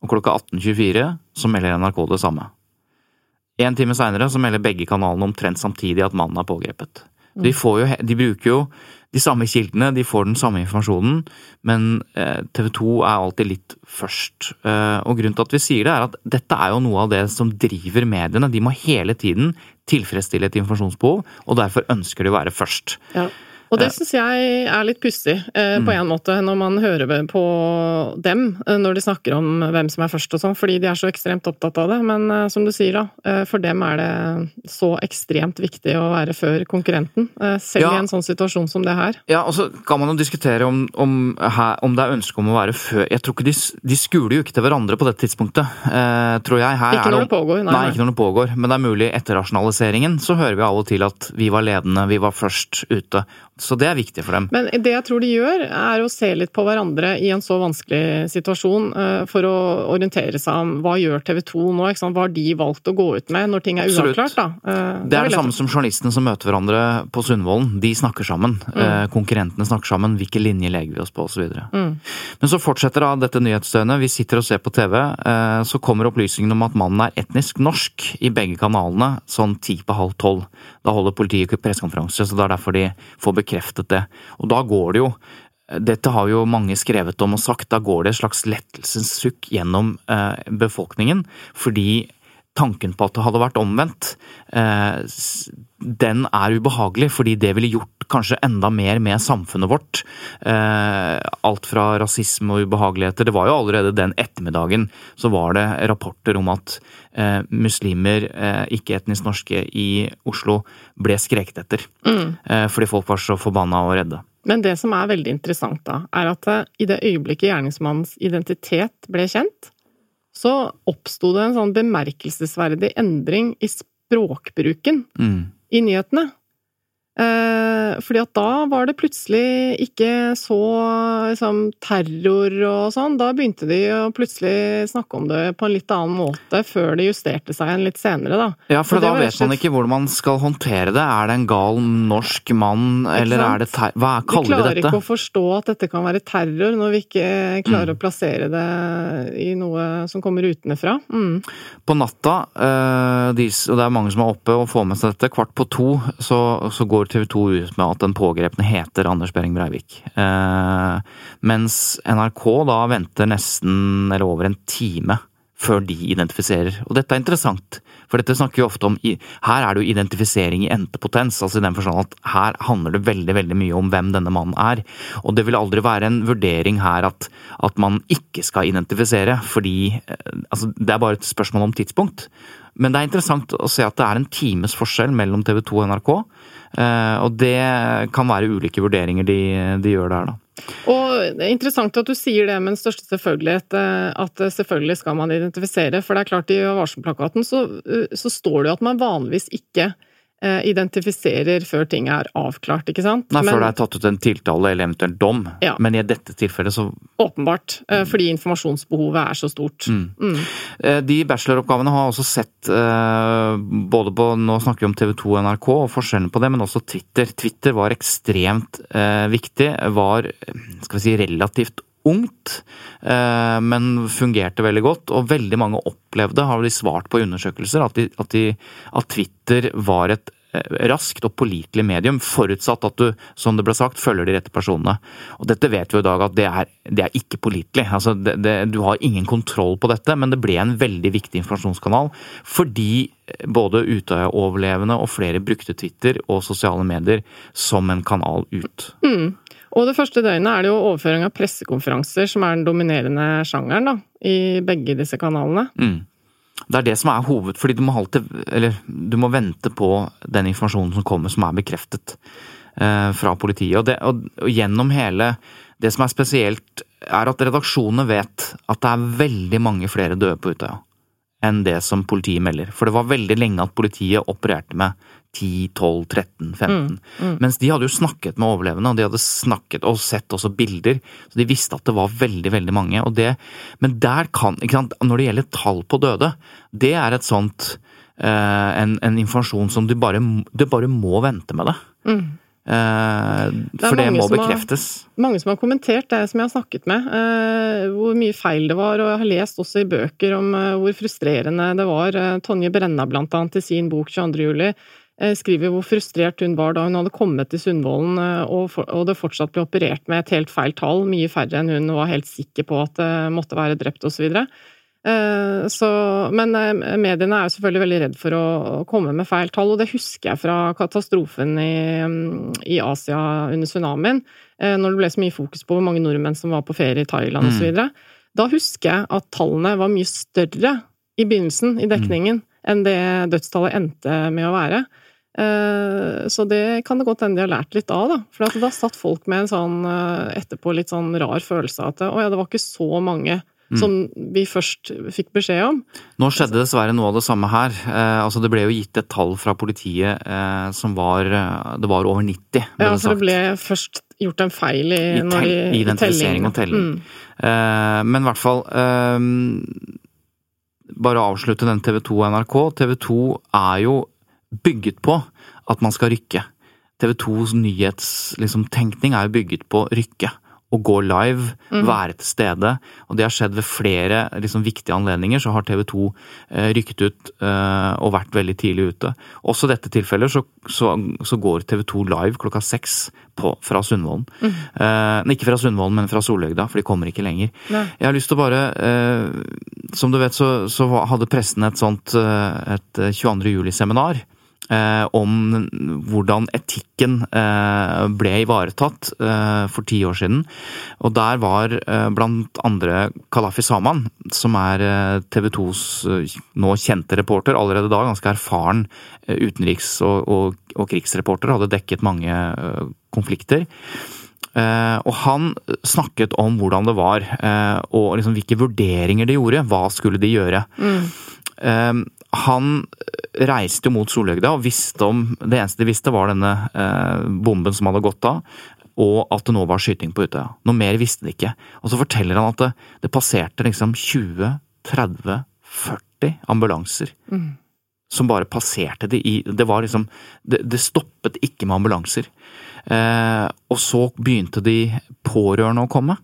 Og klokka 18.24 så melder NRK det samme. En time seinere så melder begge kanalene omtrent samtidig at mannen er pågrepet. De, jo, de, bruker jo de samme kildene, de får den samme informasjonen, men eh, TV 2 er alltid litt først. Eh, og grunnen til at vi sier det, er at dette er jo noe av det som driver mediene. De må hele tiden tilfredsstille et informasjonsbehov, og derfor ønsker de å være først. Ja. Og det syns jeg er litt pussig, eh, på mm. en måte, når man hører på dem eh, når de snakker om hvem som er først og sånn, fordi de er så ekstremt opptatt av det. Men eh, som du sier, da, eh, for dem er det så ekstremt viktig å være før konkurrenten. Selv ja. i en sånn situasjon som det her. Ja, og så kan man jo diskutere om, om, her, om det er ønske om å være før Jeg tror ikke de, de skuler jo ikke til hverandre på dette tidspunktet, tror jeg. Her ikke når det, det pågår, nei, nei. ikke når det pågår. Men det er mulig etter rasjonaliseringen så hører vi av og til at vi var ledende, vi var først ute. Så det er viktig for dem. Men det jeg tror de gjør, er å se litt på hverandre i en så vanskelig situasjon eh, for å orientere seg om hva gjør TV 2 nå, hva har de valgt å gå ut med når ting er uavklart? Da? Eh, det er det samme som journalistene som møter hverandre på Sundvolden. De snakker sammen. Mm. Eh, konkurrentene snakker sammen. Hvilke linjer legger vi oss på, osv. Mm. Men så fortsetter da dette nyhetsdøgnet. Vi sitter og ser på TV. Så kommer opplysningen om at mannen er etnisk norsk i begge kanalene sånn ti på halv tolv. Da holder politiet pressekonferanse, så det er derfor de får bekreftet det. Og da går det jo dette har jo mange skrevet om og sagt, da går det et slags lettelsens sukk gjennom eh, befolkningen. Fordi tanken på at det hadde vært omvendt, eh, den er ubehagelig. Fordi det ville gjort kanskje enda mer med samfunnet vårt. Eh, alt fra rasisme og ubehageligheter. Det var jo allerede den ettermiddagen så var det rapporter om at eh, muslimer, ikke-etnisk norske i Oslo, ble skreket etter. Mm. Fordi folk var så forbanna og redde. Men det som er veldig interessant da, er at i det øyeblikket gjerningsmannens identitet ble kjent, så oppsto det en sånn bemerkelsesverdig endring i språkbruken mm. i nyhetene. Eh, fordi at da var det plutselig ikke så liksom, terror og sånn. Da begynte de å plutselig snakke om det på en litt annen måte, før det justerte seg en litt senere, da. Ja, for da vet man ikke hvordan man skal håndtere det. Er det en gal norsk mann, eller er det terror? Hva kaller vi dette? Vi klarer ikke å forstå at dette kan være terror, når vi ikke klarer mm. å plassere det i noe som kommer utenfra. Mm. På natta, eh, og det er mange som er oppe og får med seg dette, kvart på to, så, så går TV 2 ut med at den pågrepne heter Anders Behring Breivik. Eh, mens NRK da venter nesten eller over en time før de identifiserer. Og dette er interessant, for dette snakker vi ofte om Her er det jo identifisering i entepotens, altså i den forstand at her handler det veldig veldig mye om hvem denne mannen er. Og det vil aldri være en vurdering her at, at man ikke skal identifisere, fordi eh, altså, det er bare et spørsmål om tidspunkt. Men det er interessant å se at det er en times forskjell mellom TV 2 og NRK. Eh, og det kan være ulike vurderinger de, de gjør der, da. Og det er Interessant at du sier det med den største selvfølgelighet, eh, at selvfølgelig skal man identifisere. For det er klart i varselplakaten så, eh, så står det jo at man vanligvis ikke identifiserer før ting er avklart, ikke sant? Nei, før det er tatt ut en tiltale eller eventuelt dom. Ja. Men i dette tilfellet så Åpenbart. Eh, fordi informasjonsbehovet er så stort. Mm. Mm. Eh, de bacheloroppgavene har også sett både på Nå snakker vi om TV 2 og NRK og forskjellen på det, men også Twitter. Twitter var ekstremt viktig. Var skal vi si relativt ungt, men fungerte veldig godt. Og veldig mange opplevde, har de svart på undersøkelser, at, de, at, de, at Twitter var et eh, raskt og pålitelig medium, forutsatt at du, som det ble sagt, følger de rette personene. Og dette vet vi i dag at det er, det er ikke pålitelig. Altså, du har ingen kontroll på dette, men det ble en veldig viktig informasjonskanal fordi både Utøya-overlevende og flere brukte Twitter og sosiale medier som en kanal ut. Mm. Og det første døgnet er det jo overføring av pressekonferanser som er den dominerende sjangeren da, i begge disse kanalene. Mm. Det er det som er hoved... Fordi du må, alltid, eller, du må vente på den informasjonen som kommer som er bekreftet eh, fra politiet. Og, det, og, og, gjennom hele Det som er spesielt, er at redaksjonene vet at det er veldig mange flere døde på Utøya enn det som politiet melder. For det var veldig lenge at politiet opererte med 10, 12, 13, 15. Mens de hadde jo snakket med overlevende, og de hadde snakket og sett også bilder. Så de visste at det var veldig, veldig mange. Og det, men der kan ikke sant, Når det gjelder tall på døde, det er et sånt eh, en, en informasjon som du bare, du bare må vente med det. Eh, er for det må bekreftes. har-. Mange som har kommentert det som jeg har snakket med, eh, hvor mye feil det var, og jeg har lest også i bøker om eh, hvor frustrerende det var. Eh, Tonje Brenna blant annet i sin bok 22. juli eh, skriver hvor frustrert hun var da hun hadde kommet til Sundvolden eh, og, det fortsatt ble operert med et helt feil tall, mye færre enn hun var helt sikker på at det måtte være drept osv. Så, Så, men eh, mediene er jo selvfølgelig veldig redd for å komme med feil tall, og det husker jeg fra katastrofen i, mm, i Asia under tsunamien, eh, når det ble så mye fokus på hvor mange nordmenn som var på ferie i Thailand osv. Da husker jeg at tallene var mye større i begynnelsen, i dekningen, enn det dødstallet endte med å være. Eh, Så det kan det godt hende de har lært litt av, da. For da satt folk med en sånn eh, etterpå litt sånn rar følelse av at å ja, det var ikke så mange som vi først fikk beskjed om. Nå skjedde dessverre noe av det samme her. Eh, altså Det ble jo gitt et tall fra politiet eh, som var eh, Det var over 90. ble Ja, det for sagt. det ble først gjort en feil i, I tel- de, i identifisering og telling. Mm. Eh, men i hvert fall Bare avslutte den TV 2 og NRK. TV 2 er jo bygget på at man skal rykke. TV 2s nyhetstenkning liksom, er bygget på rykke. Å gå live, være til stede. Og det har skjedd ved flere liksom, viktige anledninger. Så har TV 2 eh, rykket ut eh, og vært veldig tidlig ute. Også i dette tilfellet så, så, så går TV 2 live klokka seks fra Sundvolden. Eh, ikke fra Sundvolden, men fra Solhøgda, for de kommer ikke lenger. Nei. Jeg har lyst til å bare eh, Som du vet, så, så hadde pressen et sånt eh, et 22. juli-seminar. Eh, om hvordan etikken eh, ble ivaretatt eh, for ti år siden. Og der var eh, blant andre Kalafi Saman, som er TV 2s eh, nå kjente reporter, allerede da ganske erfaren utenriks- og, og, og krigsreporter, hadde dekket mange eh, konflikter. Uh, og han snakket om hvordan det var, uh, og liksom hvilke vurderinger de gjorde. Hva skulle de gjøre? Eh, han reiste jo mot Solhøgda og visste om Det eneste de visste, var denne eh, bomben som hadde gått av. Og at det nå var skyting på Utøya. Noe mer visste de ikke. Og så forteller han at det, det passerte liksom 20-30-40 ambulanser. Som bare passerte de i Det var liksom Det, det stoppet ikke med ambulanser. Eh, og så begynte de pårørende å komme.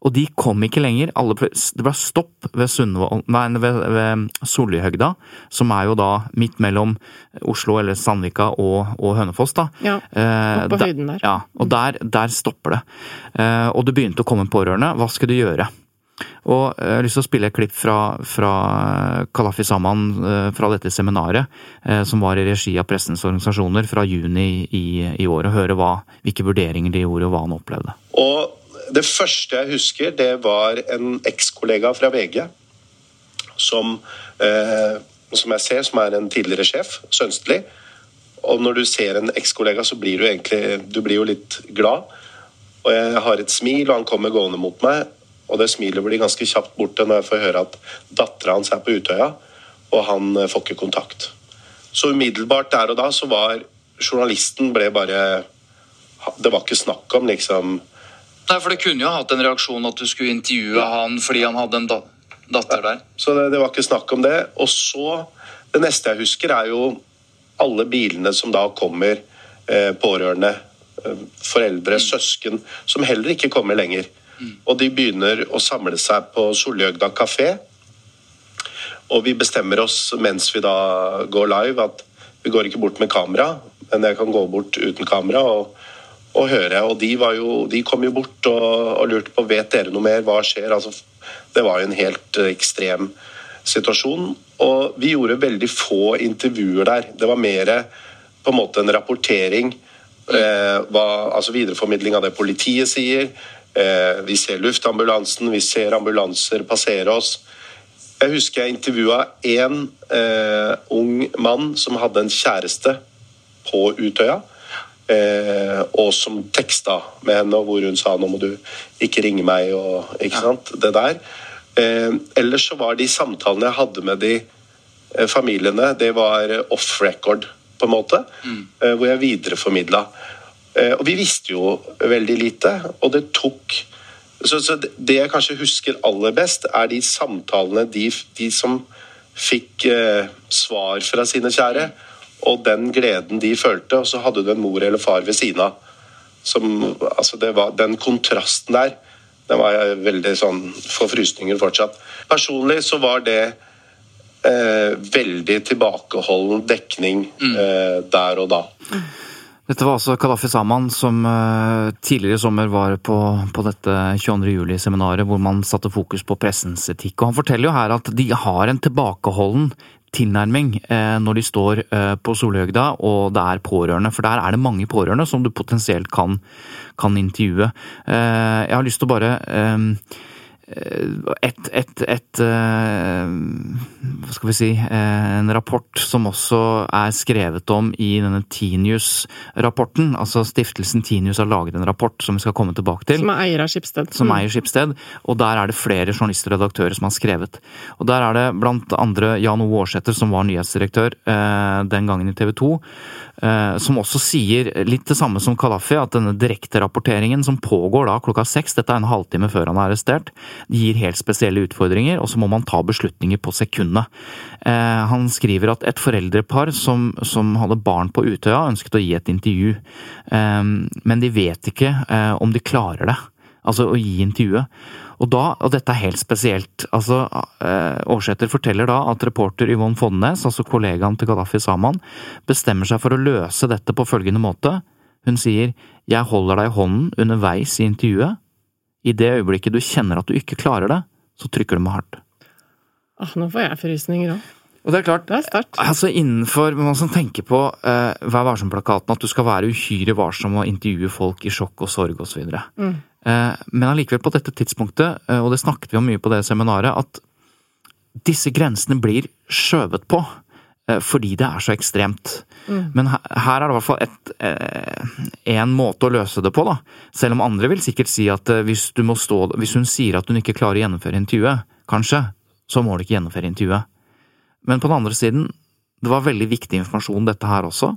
Og de kom ikke lenger. Alle, det ble stopp ved, nei, ved, ved Solihøgda, som er jo da midt mellom Oslo eller Sandvika og, og Hønefoss. da. Ja, Eh, oppe på høyden der. Ja, og der, der stopper det. Eh, og det begynte å komme pårørende. Hva skulle du gjøre? Og eh, jeg har lyst til å spille et klipp fra, fra Kalafi Saman fra dette seminaret, som var i regi av pressens organisasjoner fra juni i, i år, og høre hva, hvilke vurderinger de gjorde og hva han opplevde. Og det første jeg husker, det var en ekskollega fra VG som, eh, som jeg ser, som er en tidligere sjef, Sønstli. Og når du ser en ekskollega, så blir du egentlig du blir jo litt glad. Og jeg har et smil, og han kommer gående mot meg. Og det smilet blir ganske kjapt borte når jeg får høre at dattera hans er på Utøya, og han eh, får ikke kontakt. Så umiddelbart der og da så var journalisten ble bare Det var ikke snakk om liksom Nei, for det kunne jo hatt en reaksjon at du skulle intervjue han fordi han hadde en da datter der. Så det, det var ikke snakk om det. Og så Det neste jeg husker, er jo alle bilene som da kommer, eh, pårørende, eh, foreldre, søsken, som heller ikke kommer lenger. Og de begynner å samle seg på Solhjøgda kafé. Og vi bestemmer oss mens vi da går live, at vi går ikke bort med kamera, men jeg kan gå bort uten kamera og, og høre. Og de, jo, de kom jo bort og, og lurte på vet dere noe mer, hva skjer? Altså, det var jo en helt eh, ekstrem situasjon. Og vi gjorde veldig få intervjuer der. Det var mer på en måte en rapportering. Eh, hva, altså videreformidling av det politiet sier. Eh, vi ser luftambulansen, vi ser ambulanser passere oss. Jeg husker jeg intervjua én eh, ung mann som hadde en kjæreste på Utøya. Eh, og som teksta med henne, og hvor hun sa 'nå må du ikke ringe meg', og ikke sant, det der. Eh, ellers så var de samtalene jeg hadde med de eh, familiene, det var off record. på en måte, eh, hvor jeg videreformidla. Eh, Og vi visste jo veldig lite, og det tok så, så det- jeg kanskje husker aller best, er de samtalene de, de som fikk eh, svar fra sine kjære, og den gleden de følte, og så hadde du en mor eller far ved siden av. Som, altså det var, den kontrasten der, den var jeg veldig sånn Får frysninger fortsatt. Personlig så var det eh, veldig tilbakeholden dekning eh, der og da. Dette var altså Kadafi Saman som eh, tidligere i sommer var på, på dette 22. juli-seminaret hvor man satte fokus på pressens etikk. Og han forteller jo her at de har en tilbakeholden tilnærming eh, når de står eh, på Solhøgda og det er pårørende, for der er det mange pårørende som du potensielt kan, kan intervjue. Eh, jeg har lyst til å bare et, et, et eh, Hva skal vi si eh, En rapport som også er skrevet om i denne Tinius-rapporten. Altså Stiftelsen Tinius har laget en rapport som vi skal komme tilbake til. Som er eier av Skipsted. Som Mm. eier Skipsted. Og der er det flere journalister og redaktører som har skrevet. Og der er det blant andre Jan O. Aarsæter, som var nyhetsdirektør eh, den gangen i TV 2. Eh, som også sier litt det samme som Kadafi, at denne direkterapporteringen som pågår da klokka seks, dette er en halvtime før han er arrestert, gir helt spesielle utfordringer, og så må man ta beslutninger på sekundet. Eh, han skriver at et foreldrepar som, som hadde barn på Utøya, ønsket å gi et intervju, eh, men de vet ikke eh, om de klarer det. Altså å gi intervjuet. Og da, og dette er helt spesielt, altså eh, Aarsæter forteller da at reporter Yvonne Fonnes, altså kollegaen til Gaddafi Saman, bestemmer seg for å løse dette på følgende måte. Hun sier 'jeg holder deg i hånden underveis i intervjuet'. I det øyeblikket du kjenner at du ikke klarer det, så trykker du med hardt. Ah, nå får jeg frysninger òg. Og det er klart, Det er sterkt. altså innenfor Man som tenker på uh, Vær varsom-plakaten, at du skal være uhyre varsom og intervjue folk i sjokk og sorg osv. Mm. Uh, men allikevel på dette tidspunktet, uh, og det snakket vi om mye på det seminaret, at disse grensene blir skjøvet på. Eh, Fordi det er så ekstremt. Mm. Men her, her er det i hvert fall et, eh, en måte å løse det på, da. Selv om andre vil sikkert si at eh, hvis, stå, hvis hun sier at hun ikke klarer å gjennomføre intervjuet, kanskje, så må du ikke gjennomføre intervjuet. Men på den andre siden, det var veldig viktig informasjon dette her også.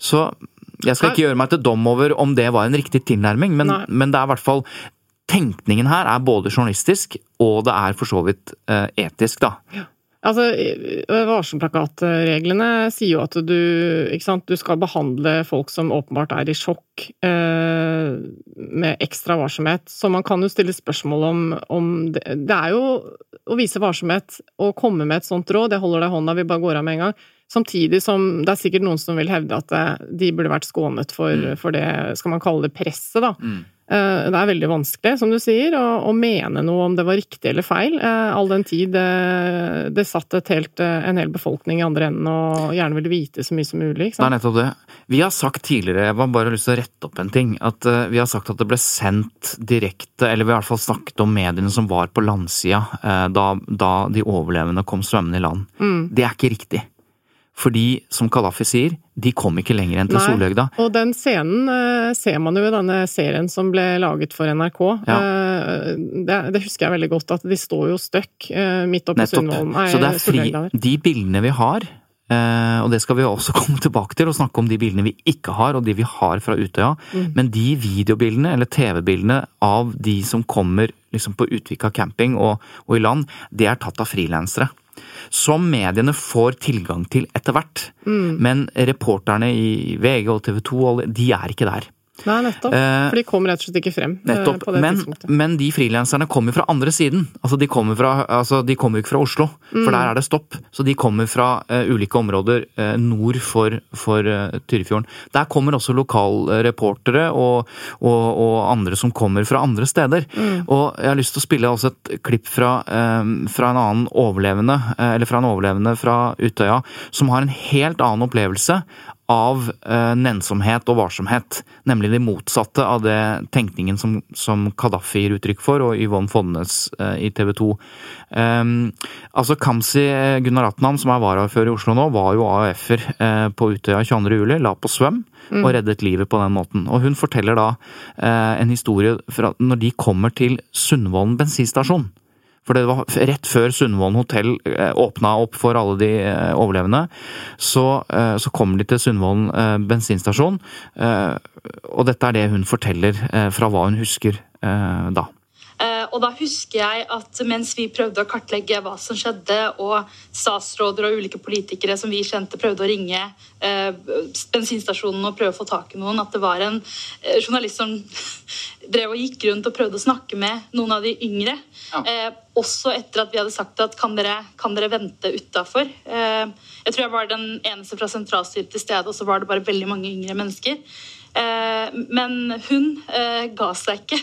Så jeg skal ikke gjøre meg til dom over om det var en riktig tilnærming, men, men det er i hvert fall Tenkningen her er både journalistisk, og det er for så vidt etisk, da. Altså, Varselplakatreglene sier jo at du, sant, du skal behandle folk som åpenbart er i sjokk, eh, med ekstra varsomhet. Så man kan jo stille spørsmål om, om det, det er jo å vise varsomhet og komme med et sånt råd. Jeg holder deg i hånda, vi bare går av med en gang. Samtidig som det er sikkert noen som vil hevde at eh, de burde vært skånet for, Mm. for det, skal man kalle det presset, da. Eh, Det er veldig vanskelig, som du sier, å, å mene noe om det var riktig eller feil, eh, all den tid det, det satt helt, eh, en hel befolkning i andre enden og gjerne ville vite så mye som mulig. Det er nettopp det. Vi har sagt tidligere, jeg har bare lyst til å rette opp en ting, at eh, vi har sagt at det ble sendt direkte, eller vi har i hvert fall snakket om mediene som var på landsida eh, da, da de overlevende kom svømmende i land. Mm. Det er ikke riktig. Fordi, som Kalafi sier, de kom ikke lenger enn til Nei. Solhøgda. Og den scenen uh, ser man jo i denne serien som ble laget for NRK. Ja. Uh, det, det husker jeg veldig godt, at de står jo støkk uh, midt oppe på Nettopp. Sundvolden. Så det er fri, de bildene vi har, eh, og det skal vi også (laughs) komme tilbake til, og snakke om de bildene vi ikke har, og de vi har fra Utøya. Mm. Men de videobildene, eller TV-bildene av de som kommer liksom på Utvika camping og, og i land, det er tatt av frilansere. Som mediene får tilgang til etter hvert. Mm. Men reporterne i VG og TV 2, de er ikke der. Nei, nettopp. Eh, For de kom rett og slett ikke frem eh, Nettopp. på det Men, tidspunktet. men de frilanserne kommer fra andre siden. Altså, de kommer fra, altså, de kommer ikke fra Oslo, Mm. for der er det stopp. Så de kommer fra uh, ulike områder uh, nord for, for uh, Tyrifjorden. Der kommer også lokalreportere og, og, og andre som kommer fra andre steder. Mm. Og jeg har lyst til å spille også et klipp fra, fra en annen overlevende, eller fra en overlevende fra Utøya, som har en helt annen opplevelse av eh, nensomhet og varsomhet. Nemlig det motsatte av det tenkningen som, som Kadafi gir uttrykk for, og Yvonne Fonnes eh, i TV 2. Um, altså Kamzy Gunaratnam, som er varaordfører i Oslo nå, var jo AUF-er eh, på Utøya 22. juli, la på svøm og reddet livet på den måten. Og hun forteller da eh, en historie fra når de kommer til Sundvolden bensinstasjon. For det var rett før Sundvolden hotell eh, åpna opp for alle de eh, overlevende. Så, eh, så kommer de til Sundvolden bensinstasjon, og dette er det hun forteller fra hva hun husker da. Og da husker jeg at mens vi prøvde å kartlegge hva som skjedde, og statsråder og ulike politikere som vi kjente prøvde å ringe bensinstasjonen og prøve å få tak i noen, at det var en journalist som drev og gikk rundt og prøvde å snakke med noen av de yngre. Eh, også etter at vi hadde sagt at kan dere, kan dere vente utafor. Eh, jeg tror jeg var den eneste fra sentralstyret til stede, og så var det bare veldig mange yngre mennesker. Eh, men hun eh, ga seg ikke.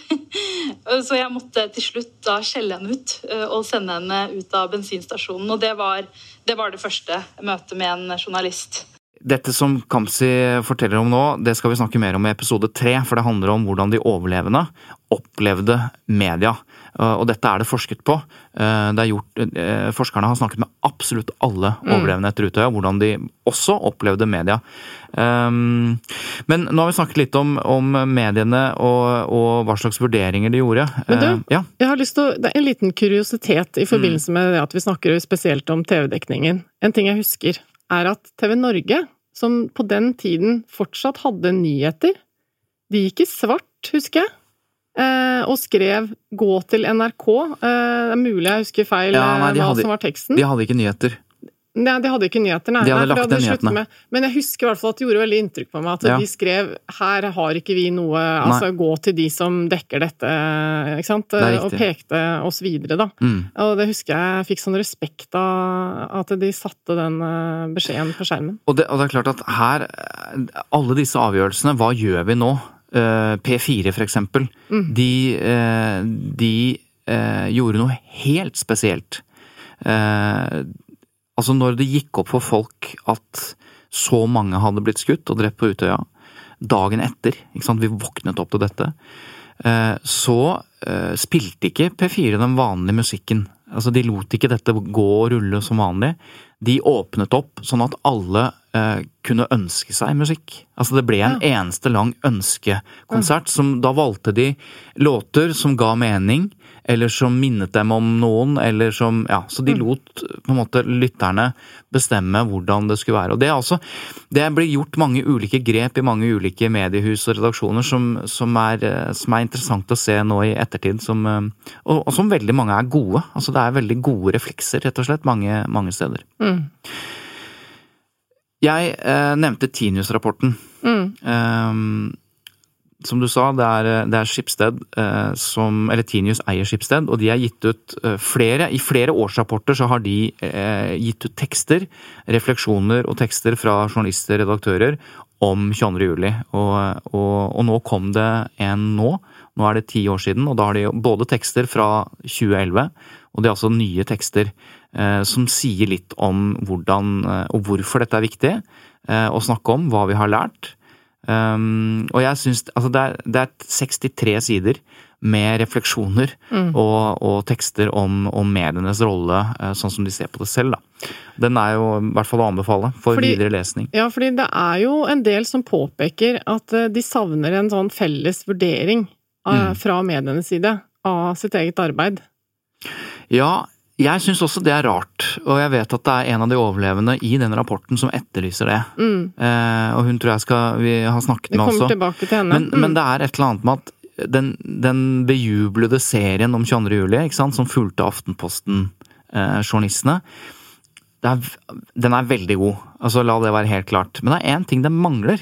(laughs) Så jeg måtte til slutt da skjelle henne ut eh, og sende henne ut av bensinstasjonen. Og det var det, var det første møtet med en journalist. Dette som Kamzy forteller om nå, det skal vi snakke mer om i episode tre, for det handler om hvordan de overlevende opplevde media. Eh, Og dette er det forsket på. Eh, Det er gjort, eh, forskerne har snakket med absolutt alle Mm. overlevende etter Utøya, hvordan de også opplevde media. Men nå har vi snakket litt om, om mediene og, og hva slags vurderinger de gjorde. Men du, ja. jeg har lyst til å, det er en liten kuriositet i forbindelse med det at vi snakker spesielt om TV-dekningen. En ting jeg husker, er at TV Norge, som på den tiden fortsatt hadde nyheter, de gikk i svart, husker jeg. Eh, og skrev 'gå til NRK'. Eh, det er mulig jeg husker feil Ja, nei, eh, hva hadde- som var teksten. De hadde ikke nyheter. Nei, de hadde ikke nyheter, nei. De hadde nei, lagt det ned de sluttet nyhetene. Med. Men jeg husker i hvert fall at det gjorde veldig inntrykk på meg at Ja. de skrev 'her har ikke vi noe Altså gå til de som dekker dette', ikke sant? Det Og pekte oss videre, da. Mm. Og det husker jeg fikk sånn respekt av at de satte den eh, beskjeden på skjermen. Og det, og det er klart at her Alle disse avgjørelsene, hva gjør vi nå? Eh, P4 for eksempel. Mm. De, eh, de gjorde noe helt spesielt. Altså når det gikk opp for folk at så mange hadde blitt skutt og drept på Utøya, dagen etter, ikke sant, vi våknet opp til dette, eh, så eh, spilte ikke P4 den vanlige musikken. Altså De lot ikke dette gå og rulle som vanlig. De åpnet opp sånn at alle eh, kunne ønske seg musikk. Altså Det ble en eneste lang ønskekonsert. som Da valgte de låter som ga mening, eller som minnet dem om noen, eller som Ja, så de lot på en måte lytterne bestemme hvordan det skulle være. Og det er altså Det blir gjort mange ulike grep i mange ulike mediehus og redaksjoner som, som, er, eh, som er interessant å se nå i ettertid, som, eh, og, og som veldig mange er gode. Altså det er veldig gode reflekser, rett og slett, mange, mange steder. Mm. Jeg eh, nevnte Tinius-rapporten. Mm. Ehm, som du sa, det er, det er Skipsted eh, som Eller Tinius eier Skipsted, og de har gitt ut eh, flere I flere årsrapporter så har de eh, gitt ut tekster, refleksjoner og tekster fra journalister, redaktører, om 22. juli. Og, og, og nå kom det en nå. Nå er det ti år siden, og da har de både tekster fra 2011, og det er altså nye tekster eh, som sier litt om hvordan eh, og hvorfor dette er viktig eh, å snakke om, hva vi har lært. Um, og jeg syns altså det, er, det er 63 sider med refleksjoner Mm. og, og tekster om, om medienes rolle, eh, sånn som de ser på det selv. Da. Den er jo i hvert fall å anbefale for Fordi- videre lesning. Ja, fordi det er jo en del som påpeker at eh, de savner en sånn felles vurdering av, Mm. fra medienes side av sitt eget arbeid. Ja, jeg syns også det er rart, og jeg vet at det er en av de overlevende i den rapporten som etterlyser det. Mm. Eh, og hun tror jeg skal vi har snakket med også. til henne. Men, Mm. men det er et eller annet med at den, den bejublede serien om 22. juli, ikke sant, som fulgte Aftenposten-journalistene, den er veldig god. Altså, la det være helt klart. Men det er én ting den mangler.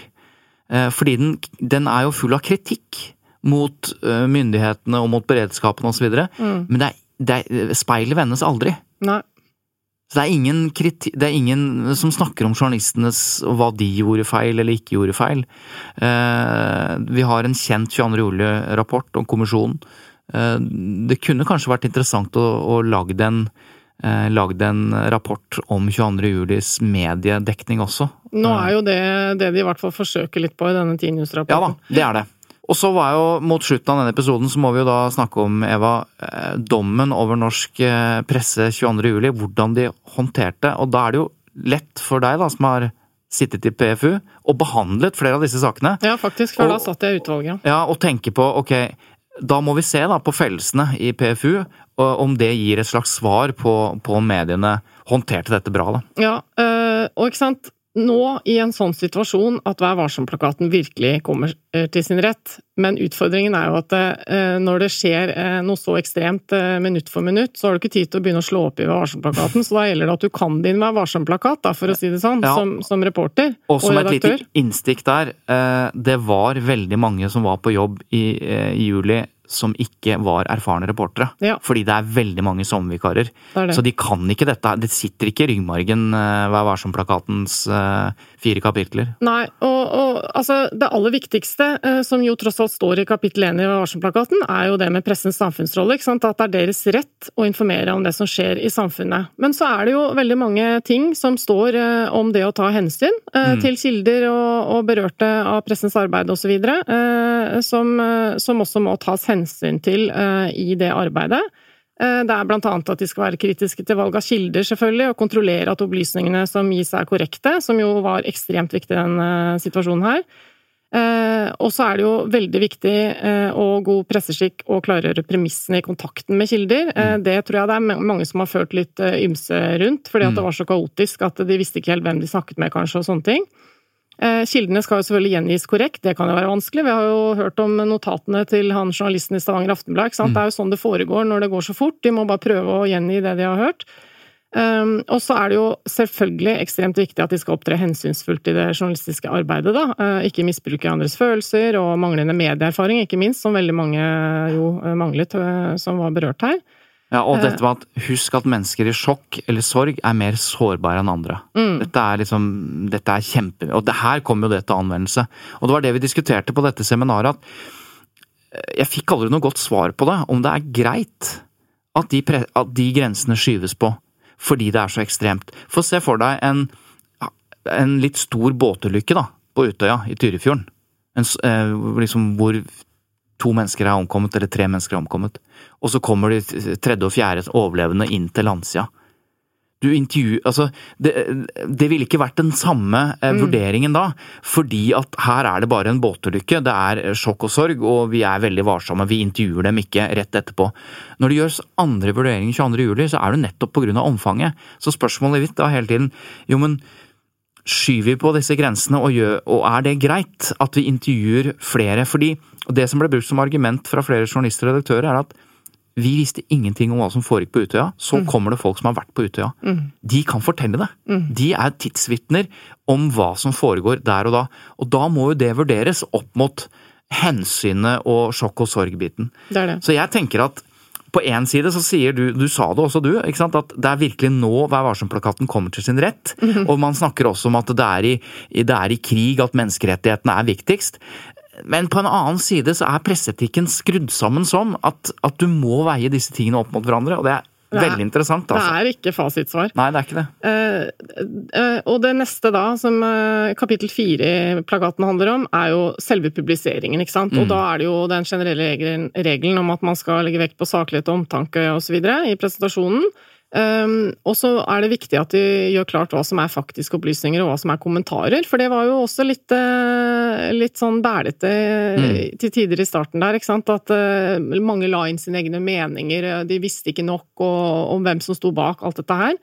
Eh, fordi den, den er jo full av kritikk mot eh, myndighetene og mot beredskapen osv. Mm. Men det er, det er, speilet vendes aldri. Nei. Så det er, ingen kriti det er ingen som snakker om journalistenes og hva de gjorde feil eller ikke gjorde feil. Eh, vi har en kjent 22. juli-rapport om kommisjonen. Eh, det kunne kanskje vært interessant å, å lage en, eh, lagd en rapport om 22. julis mediedekning også. Nå er jo det det de i hvert fall forsøker litt på i denne Ja da, det er det. Og så var jo mot slutten av denne episoden så må vi jo da snakke om, Eva, eh, dommen over norsk eh, presse 22. juli, hvordan de håndterte. Og da er det jo lett for deg, da, som har sittet i PFU, og behandlet flere av disse sakene. Ja, faktisk, for Og- da satt jeg i utvalget. Ja, og tenke på, ok, da må vi se da på fellelsene i PFU, om det gir et slags svar på, på om mediene håndterte dette bra. da. Ja, øh, og ikke sant Nå, i en sånn situasjon, at Vær varsom-plakaten virkelig kommer øh, til sin rett. Men utfordringen er jo at øh, når det skjer øh, noe så ekstremt minutt for minutt, så har du ikke tid til å begynne å slå opp i Vær varsom-plakaten, så da gjelder det at du kan din Vær varsom-plakat, for å si det sånn, Ja. som, som reporter Og som et redaktør. lite innstikk der, eh, det var veldig mange som var på jobb i, eh, i juli som ikke var erfarne reportere. Ja. Fordi det er veldig mange sommervikarer. Er. Så de kan ikke dette. Det sitter ikke i ryggmargen, eh, Vær varsom-plakatens eh, fire kapitler. Nei, og, og altså, det aller viktigste, eh, som jo tross alt står i kapittel 1 i Varselplakaten, er jo det med pressens samfunnsrolle. Ikke sant? At det er deres rett å informere om det som skjer i samfunnet. Men så er det jo veldig mange ting som står eh, om det å ta hensyn eh, Mm. til kilder og, og berørte av pressens arbeid osv., som, som også må tas hensyn til i det arbeidet. Eh, Det er annet at de skal være kritiske til valg av kilder, selvfølgelig, og kontrollere at opplysningene som gis er korrekte, som jo var ekstremt viktig i denne situasjonen her. Eh, og så er det jo veldig viktig eh, og god presseskikk å klargjøre premissene i kontakten med kilder. Eh, det tror jeg det er mange som har følt litt eh, ymse rundt, fordi at det Mm. var så kaotisk at de visste ikke helt hvem de snakket med, kanskje, og sånne ting. Eh, Kildene skal jo selvfølgelig gjengis korrekt, det kan jo være vanskelig. Vi har jo hørt om notatene til han journalisten i Stavanger Aftenblad. Mm. Det er jo sånn det foregår når det går så fort. De må bare prøve å gjengi det de har hørt. Um, og så er det jo selvfølgelig ekstremt viktig at de skal opptre hensynsfullt i det journalistiske arbeidet, da. uh, ikke misbruke andres følelser, og manglende medieerfaring, ikke minst, som veldig mange jo eh, manglet, uh, som var berørt her. Ja, og Eh. dette med at husk at mennesker i sjokk eller sorg er mer sårbare enn andre. Mm. Dette er liksom, dette er kjempe... Og det her kommer jo det til anvendelse. Og det var det vi diskuterte på dette seminaret, at jeg fikk aldri noe godt svar på det, om det er greit at de, pre at de grensene skyves på fordi det er så ekstremt. Få se for deg en, en litt stor båtulykke da, på Utøya i Tyrifjorden. En, eh, liksom hvor to mennesker er omkommet, eller tre mennesker er omkommet. Og så kommer de tredje og fjerde overlevende inn til landsida. Du intervju... Altså, det, det ville ikke vært den samme eh, Mm. vurderingen da, fordi at her er det bare en båtulykke, det er eh, sjokk og sorg, og vi er veldig varsomme, vi intervjuer dem ikke rett etterpå. Når det gjøres andre vurderinger 22. juli, så er det nettopp på grunn av omfanget. Så spørsmålet mitt da hele tiden, jo men skyver vi på disse grensene, og, gjør, og er det greit at vi intervjuer flere? Fordi det som ble brukt som argument fra flere journalister og redaktører, er at vi visste ingenting om hva som foregikk på Utøya. Så Mm. kommer det folk som har vært på Utøya. Mm. De kan fortelle det. Mm. De er tidsvitner om hva som foregår der og da. Og da må jo det vurderes opp mot hensynet og sjokk og sorg-biten. Så jeg tenker at på én side så sier du, du sa det også du, at det er virkelig nå Vær varsom-plakaten kommer til sin rett. Mhm. Og man snakker også om at det er, i, det er i krig at menneskerettighetene er viktigst. Men på en annen side så er presseetikken skrudd sammen sånn at, at du må veie disse tingene opp mot hverandre, og Det er- veldig interessant. Altså. Det er ikke fasitsvar. Nei, det er ikke det. Eh, eh, og det neste da, som eh, kapittel fire i plakaten handler om, er jo selve publiseringen, ikke sant. Mm. Og da er det jo den generelle regelen, regelen om at man skal legge vekt på saklighet og omtanke osv. i presentasjonen. Um, og så er det viktig at de gjør klart hva som er faktiske opplysninger og hva som er kommentarer, for det var jo også litt, uh, litt sånn bælete eh, Mm. til tider i starten der, ikke sant. At uh, mange la inn sine egne meninger, de visste ikke nok og, om hvem som sto bak alt dette her.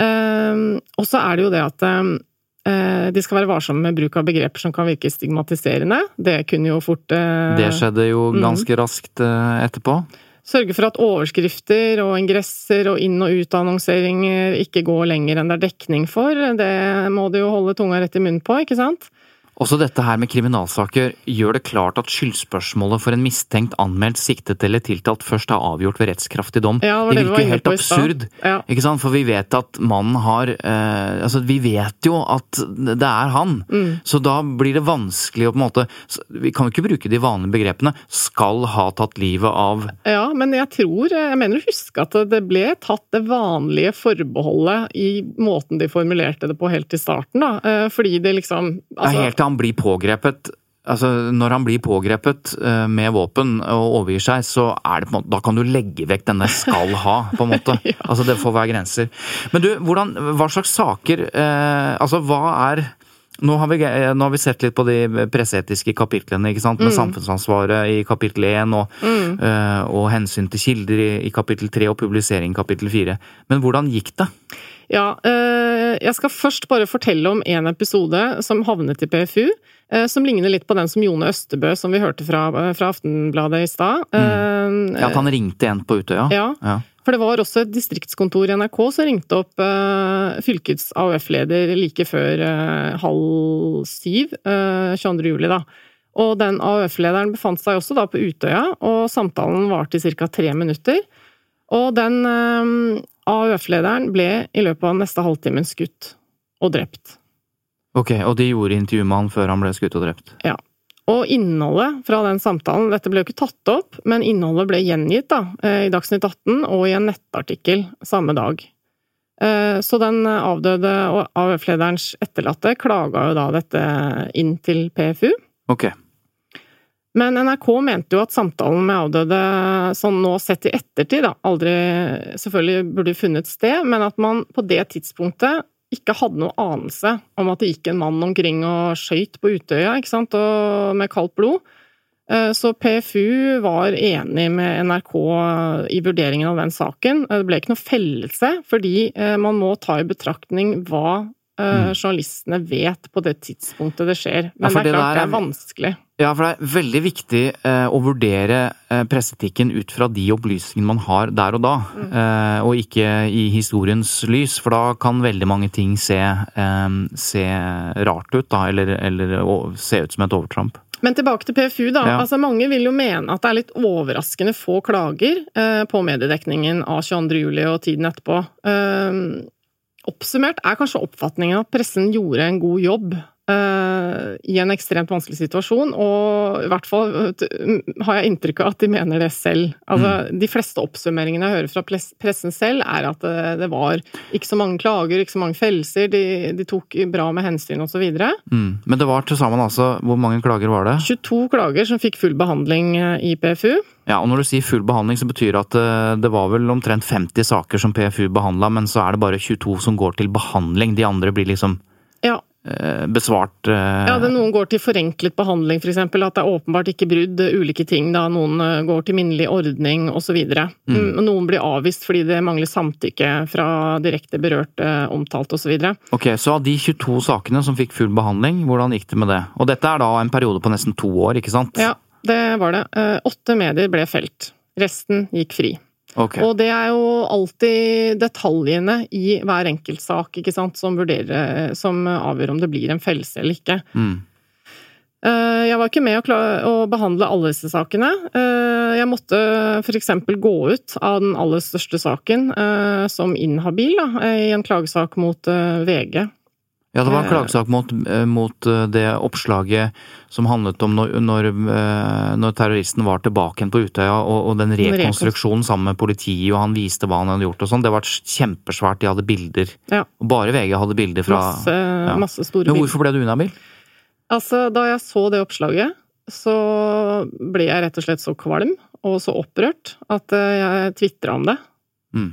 Um, og så er det jo det at um, de skal være varsomme med bruk av begreper som kan virke stigmatiserende. Det kunne jo fort uh, Det skjedde jo ganske ganske raskt eh, etterpå. Sørge for at overskrifter og ingresser og inn- og utannonseringer ikke går lenger enn det er dekning for. Det må du jo holde tunga rett i munnen på, ikke sant? Også dette her med kriminalsaker gjør det klart at skyldspørsmålet for en mistenkt, anmeldt, siktet eller tiltalt først er avgjort ved rettskraftig dom. Ja, det det det vi virker jo helt absurd. Ja. Ikke sant? For vi vet at mannen har eh, Altså, vi vet jo at det er han. Mm. Så da blir det vanskelig å på en måte Vi kan jo ikke bruke de vanlige begrepene. Skal ha tatt livet av Ja, men jeg tror Jeg mener å huske at det ble tatt det vanlige forbeholdet i måten de formulerte det på helt i starten, da. Eh, Fordi det liksom Ja, Helt til han blir pågrepet. Altså, Når han blir pågrepet eh, med våpen og overgir seg, så er det på en måte, da kan du legge vekk denne 'skal ha', på en måte. (laughs) Altså, Det får være grenser. Men du, hvordan, hva slags saker eh, Altså, hva er Nå har, vi, nå har vi sett litt på de presseetiske kapitlene, ikke sant? med Mm. samfunnsansvaret i kapittel 1 og, Mm. uh, og hensyn til kilder i, i kapittel 3 og publisering i kapittel 4. Men hvordan gikk det? Ja, eh, jeg skal først bare fortelle om en episode som havnet i PFU, eh, som ligner litt på den som Jone Østebø, som vi hørte fra, fra Aftenbladet i stad. Mm. Ja, At han ringte en på Utøya? Ja. ja. For det var også et distriktskontor i NRK som ringte opp eh, fylkets AUF-leder like før eh, halv syv eh, 22. juli, da. Og den AUF-lederen befant seg også da på Utøya, og samtalen varte i ca. tre minutter. Og den eh, AUF-lederen ble i løpet av neste halvtimen skutt og drept. Ok, Og de gjorde intervju med han før han ble skutt og drept? Ja. Og innholdet fra den samtalen, dette ble jo ikke tatt opp, men innholdet ble gjengitt da, eh, i Dagsnytt 18 og i en nettartikkel samme dag. Eh, Så den avdøde AUF-lederens etterlatte klaga jo da dette inn til PFU. Ok. Men NRK mente jo at samtalen med avdøde, sånn nå sett i ettertid, da, aldri selvfølgelig burde funnet sted, men at man på det tidspunktet ikke hadde noe anelse om at det gikk en mann omkring og skøyt på Utøya, ikke sant, og med kaldt blod. Eh, Så PFU var enig med NRK i vurderingen av den saken. Det ble ikke noe fellelse, fordi eh, man må ta i betraktning hva eh, journalistene vet på det tidspunktet det skjer. Men ja, det er klart det er- er vanskelig. Ja, for det er veldig viktig eh, å vurdere eh, presseetikken ut fra de opplysningene man har der og da, eh, og ikke i historiens lys, for da kan veldig mange ting se, eh, se rart ut, da, eller, eller å, se ut som et overtramp. Men tilbake til PFU, da. Ja. Altså, mange vil jo mene at det er litt overraskende få klager eh, på mediedekningen av 22. juli og tiden etterpå. Eh, oppsummert er kanskje oppfatningen at pressen gjorde en god jobb eh, i en ekstremt vanskelig situasjon, og i hvert fall eh, har jeg inntrykk av at de mener det selv. Altså, De fleste oppsummeringene jeg hører fra pressen selv, er at det, det var ikke så mange klager, ikke så mange fellelser, de, de tok bra med hensyn osv. Mm. Men det var til sammen altså Hvor mange klager var det? 22 klager som fikk full behandling eh, i PFU. Ja, og Når du sier full behandling, så betyr det at eh, det var vel omtrent 50 saker som PFU behandla, men så er det bare 22 som går til behandling. De andre blir liksom eh, besvart eh, ja det noen går til forenklet behandling, f.eks. At det er åpenbart ikke brudd, eh, ulike ting. da Noen eh, går til minnelig ordning osv. Mm. Mm. Noen blir avvist fordi det mangler samtykke fra direkte berørt, eh, omtalt osv. Ok, Så av de 22 sakene som fikk full behandling, hvordan gikk det med det? Og dette er da en periode på nesten to år, ikke sant? Ja, det var det. Eh, Åtte medier ble felt. Resten gikk fri. Ok. Og det er jo alltid detaljene i hver enkelt sak ikke sant, som, vurderer, som avgjør om det blir en fellelse eller ikke. Mm. Eh, Jeg var ikke med å, behandle alle disse sakene. Eh, Jeg måtte f.eks. gå ut av den aller største saken eh, som inhabil da, i en klagesak mot VG. Ja, det var en Eh. klagesak mot, eh, mot eh, det oppslaget som handlet om når, når, når terroristen var tilbake igjen på Utøya, og, og den rekonstruksjonen sammen med politiet, og han viste hva han hadde gjort og sånn. Det var kjempesvært, de hadde bilder. Ja. Bare VG hadde bilder fra Masse, ja. masse store Men hvorfor ble du inhabil? Altså, da jeg så det oppslaget, så ble jeg rett og slett så kvalm og så opprørt at jeg tvitra om det. Mm.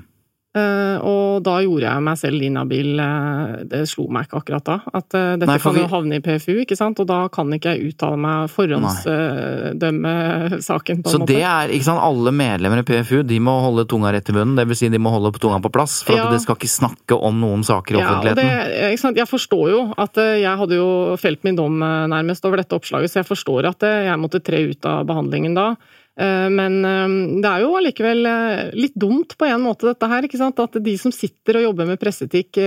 Eh, Og da gjorde jeg meg selv inhabil. eh, Det slo meg ikke akkurat da. At eh, dette Nei, kan jo vi- havne i PFU, ikke sant? og da kan ikke jeg uttale meg forhåndsdømme saken, på en Så måte. det er, ikke sant, alle medlemmer i PFU de må holde tunga rett i munnen, det vil si de må holde tunga på plass, for Ja. at de skal ikke snakke om noen saker i Ja, og det, offentligheten. ikke sant? Jeg forstår jo at jeg hadde jo felt min dom nærmest over dette oppslaget, så jeg forstår at jeg måtte tre ut av behandlingen da. Eh, Men eh, det er jo allikevel eh, litt dumt på en måte dette her, ikke sant? At de som sitter og jobber med presseetikk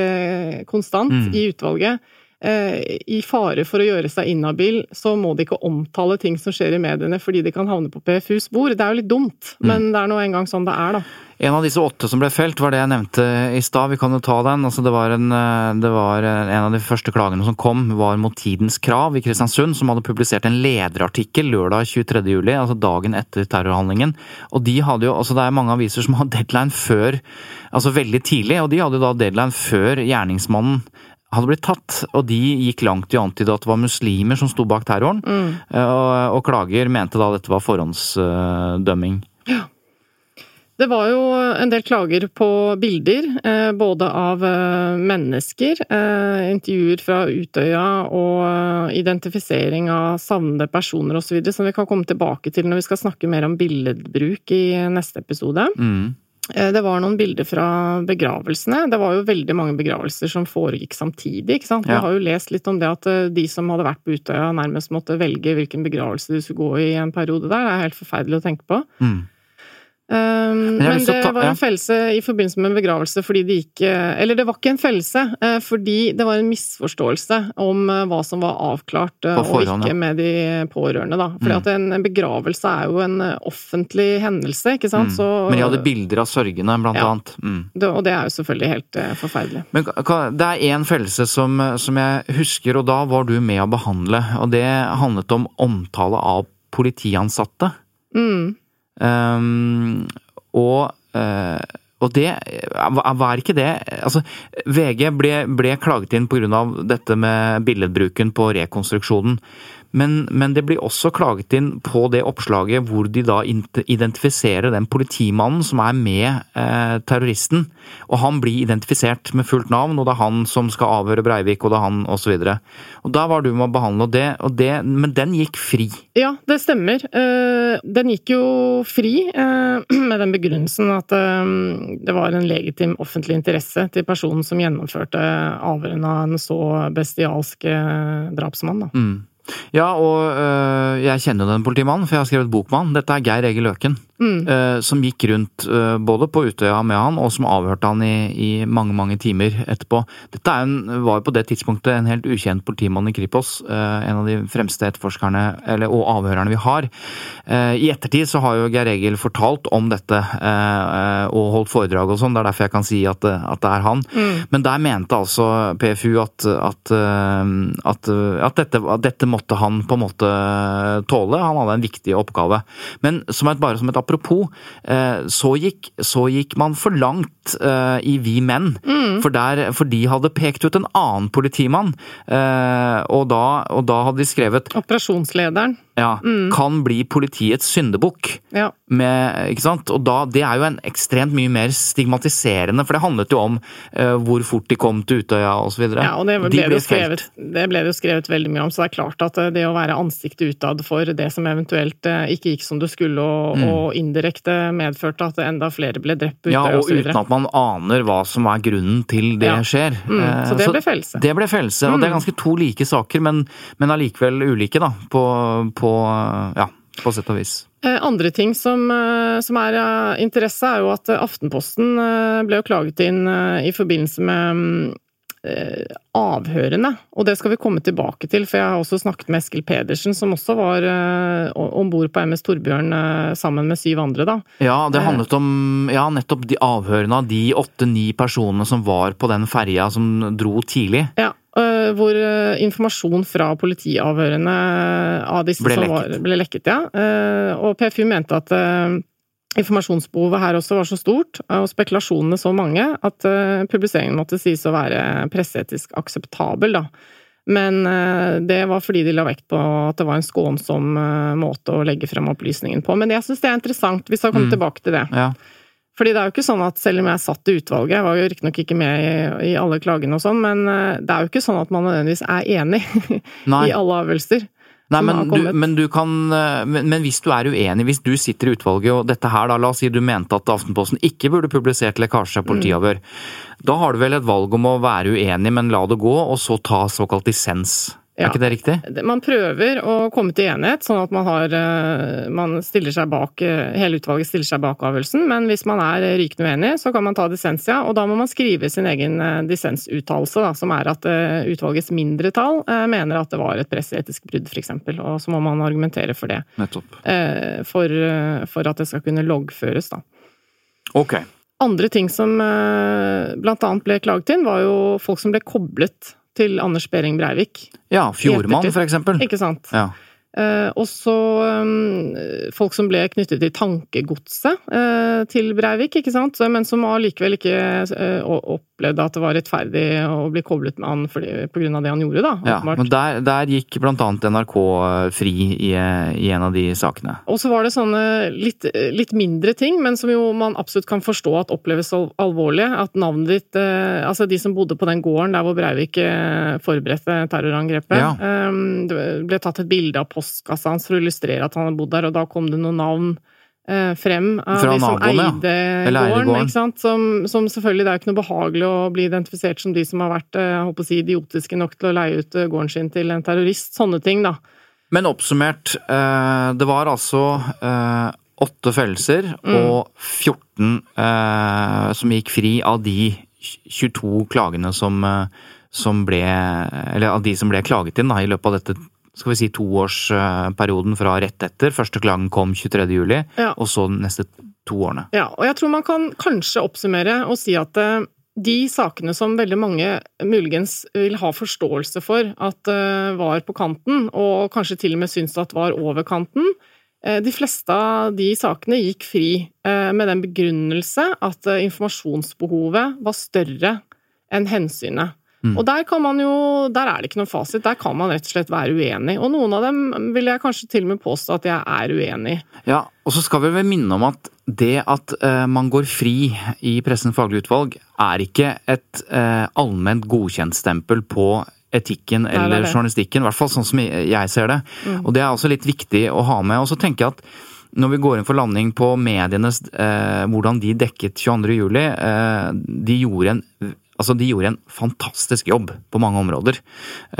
konstant Mm. i utvalget, i fare for å gjøre seg inhabil, så må de ikke omtale ting som skjer i mediene fordi de kan havne på PFUs bord. Det er jo litt dumt, Mm. men det er nå engang sånn det er, da. En av disse åtte som ble felt, var det jeg nevnte i stad. Vi kan jo ta den. Altså, det, var en, eh, det var eh, en av de første klagene som kom, var mot Tidens Krav i Kristiansund, som hadde publisert en lederartikkel lørdag 23. juli, altså dagen etter terrorhandlingen. Og de hadde jo, altså Det er mange aviser som har deadline før, altså veldig tidlig, og de hadde jo da deadline før gjerningsmannen hadde blitt tatt, og de gikk langt i å antyde at det var muslimer som sto bak terroren. Mm. Og, og klager mente da dette var forhåndsdømming. Ja. Det var jo en del klager på bilder, eh, både av eh, mennesker, eh, intervjuer fra Utøya og identifisering av savnede personer osv., som vi kan komme tilbake til når vi skal snakke mer om billedbruk i neste episode. Mm. Det var noen bilder fra begravelsene. Det var jo veldig mange begravelser som foregikk samtidig. ikke sant? Vi Ja. har jo lest litt om det at de som hadde vært på Utøya, nærmest måtte velge hvilken begravelse de skulle gå i i en periode der. Det er helt forferdelig å tenke på. Mm. Um, men det var en fellelse i forbindelse med en begravelse fordi det gikk eh, Eller det var ikke en fellelse, eh, fordi det var en misforståelse om eh, hva som var avklart og ikke med de pårørende, da. Fordi Mm. at en begravelse er jo en offentlig hendelse, ikke sant. Mm. Så Men de hadde bilder av sørgende, blant Ja. annet. Mm. det, Og det er jo selvfølgelig helt forferdelig. Men det er én fellelse som, som jeg husker, og da var du med å behandle. Og det handlet om omtale av politiansatte. Mm. Ehm, og, eh, og det Var ikke det Altså, VG ble, ble klaget inn pga. dette med billedbruken på rekonstruksjonen. Men, men det blir også klaget inn på det oppslaget hvor de da identifiserer den politimannen som er med eh, terroristen. Og han blir identifisert med fullt navn, og det er han som skal avhøre Breivik, og det er han osv. Da var du med å behandle det, og det, men den gikk fri. Ja, det stemmer. Eh, Den gikk jo fri eh, (clears throat) med den begrunnelsen at eh, det var en legitim offentlig interesse til personen som gjennomførte avhørene av en så bestialsk drapsmann. Da. Mm. Ja, og øh, jeg kjenner jo den politimannen, for jeg har skrevet bok med han. Dette er Geir Egil Løken. Mm. øh, som gikk rundt øh, både på Utøya med han, og som avhørte han i, i mange, mange timer etterpå. Dette er en, var jo på det tidspunktet en helt ukjent politimann i Kripos. en av de fremste etterforskerne, eller, og avhørerne vi har. I ettertid så har jo Geir Egil fortalt om dette, og holdt foredrag og sånn. Det er derfor jeg kan si at, at det er han. Mm. Men der mente altså PFU at, at, at, at, dette, at dette måtte han på en måte tåle. Han hadde en viktig oppgave. Men som et, bare som et apropos, eh, så gikk, så gikk man for langt eh, i Vi menn. For, der, for de hadde pekt ut en annen politimann, eh, og, da, og da hadde de skrevet Operasjonslederen. Ja, kan bli politiets syndebukk. Ja. Med, ikke sant? Og da, det er jo en ekstremt mye mer stigmatiserende, for det handlet jo om uh, hvor fort de kom til Utøya osv. Ja, og det ble, de det, jo skrevet, det ble det jo skrevet veldig mye om, så det er klart at eh, det å være ansiktet utad for det som eventuelt eh, ikke gikk som det skulle, og, Mm. og indirekte medførte at enda flere ble drept på Ja, Utøya og osv. uten at man aner hva som er grunnen til det Ja. skjer. Mm, så det ble fellelse. Det ble fellelse, og det er Mm. ganske to like saker, men, men allikevel ulike, da. På, på ja, på sett og vis. Eh, Andre ting som, eh, som er av interesse, er jo at eh, Aftenposten ble jo klaget inn i forbindelse med mm, avhørene, og det skal vi komme tilbake til, for jeg har også snakket med Eskil Pedersen, som også var om bord på MS Torbjørn sammen med syv andre, da. Ja, det handlet om ja, nettopp de avhørene av de åtte-ni personene som var på den ferja som dro tidlig. Ja, hvor øh, informasjon fra politiavhørene av disse Ble som. Var, ble lekket. Ja. Eh, Og PFU mente at informasjonsbehovet her også var så stort, og spekulasjonene så mange, at publiseringen måtte sies å være presseetisk akseptabel, da. Men det var fordi de la vekt på at det var en skånsom måte å legge frem opplysningen på. Men jeg syns det er interessant. Vi skal komme Mm. tilbake til det. Ja. Fordi det er jo ikke sånn at selv om jeg satt i utvalget, jeg var jo riktignok ikke med i, i alle klagene og sånn, men eh, det er jo ikke sånn at man nødvendigvis er enig (laughs) i alle avgjørelser. Nei, men du, men du kan eh, men, men hvis du er uenig, hvis du sitter i utvalget og dette her, da, la oss si du mente at Aftenposten ikke burde publisert lekkasje av politiavhør, da har du vel et valg om å være uenig, men la det gå, og så ta såkalt dissens. Ja. Er ikke det riktig? Man prøver å komme til enighet, sånn at man har eh, Man stiller seg bak eh, Hele utvalget stiller seg bak avgjørelsen, men hvis man er rykende uenig, så kan man ta dissensia. Og da må man skrive sin egen eh, dissensuttalelse, som er at utvalgets mindretall mener at det var et pressetisk brudd, eksempel. Og så må man argumentere for det. Nettopp. For, for at det skal kunne loggføres, da. Ok. Andre ting som blant annet ble klaget inn, var jo folk som ble koblet til Anders Behring Breivik. Ja, Fjordmann for eksempel. Ikke sant. Ja. Eh, også eh, folk som ble knyttet til tankegodset eh, til Breivik, ikke sant, men som allikevel ikke eh, opplevde at det var rettferdig å bli koblet med han fordi, på grunn av det han gjorde, da. Ja, men der, der gikk annet NRK fri i, i en av de sakene. Og så var det sånne litt, litt mindre ting, men som jo man absolutt kan forstå at oppleves alvorlig. At navnet ditt eh, Altså de som bodde på den gården der hvor Breivik eh, forberedte terrorangrepet. Ja. eh, det ble tatt et bilde av postkassa hans for å illustrere at han hadde bodd der, og da kom det noen navn eh, frem av Fra de som naboene, ja. eide eide gården. Som, som selvfølgelig Det er jo ikke noe behagelig å bli identifisert som de som har vært eh, jeg håper å si, idiotiske nok til å leie ut eh, gården sin til en terrorist. Sånne ting, da. Men oppsummert, eh, det var altså eh, åtte fellelser Mm. og 14 eh, som gikk fri av de 22 klagene som, som ble Eller av de som ble klaget inn da, i løpet av dette skal vi si toårsperioden fra rett etter. Første klagen kom 23. juli, Ja. og så de neste to årene. Ja, og jeg tror man kan kanskje oppsummere og si at eh, de sakene som veldig mange muligens vil ha forståelse for at eh, var på kanten, og kanskje til og med syns at var over kanten, eh, de fleste av de sakene gikk fri med den begrunnelse at eh, informasjonsbehovet var større enn hensynet. Mm. Og der kan man jo, der er det ikke noen fasit, der kan man rett og slett være uenig. Og noen av dem vil jeg kanskje til og med påstå at jeg er uenig i. Ja, og så skal vi vel minne om at det at uh, man går fri i Pressens faglige utvalg, er ikke et uh, allment godkjentstempel på etikken Nei, det eller det. journalistikken. I hvert fall sånn som jeg ser det. Mm. Og det er også litt viktig å ha med. Og så tenker jeg at når vi går inn for landing på medienes eh, hvordan de dekket 22. juli, eh, de gjorde en Altså, de gjorde en fantastisk jobb på mange områder.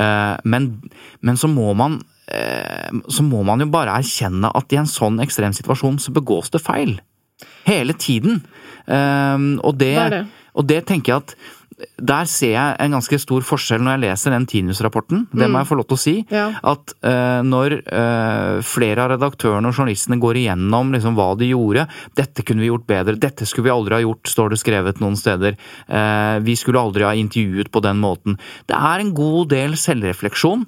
Eh, men, men så må man eh, så må man jo bare erkjenne at i en sånn ekstrem situasjon så begås det feil. Hele tiden. Eh, og, det, Det det. og det tenker jeg at der ser jeg en ganske stor forskjell når jeg leser den Tinius-rapporten. Det må Mm. jeg få lov til å si. Ja. At uh, når uh, flere av redaktørene og journalistene går igjennom liksom, hva de gjorde Dette kunne vi gjort bedre, dette skulle vi aldri ha gjort, står det skrevet noen steder. Uh, vi skulle aldri ha intervjuet på den måten. Det er en god del selvrefleksjon,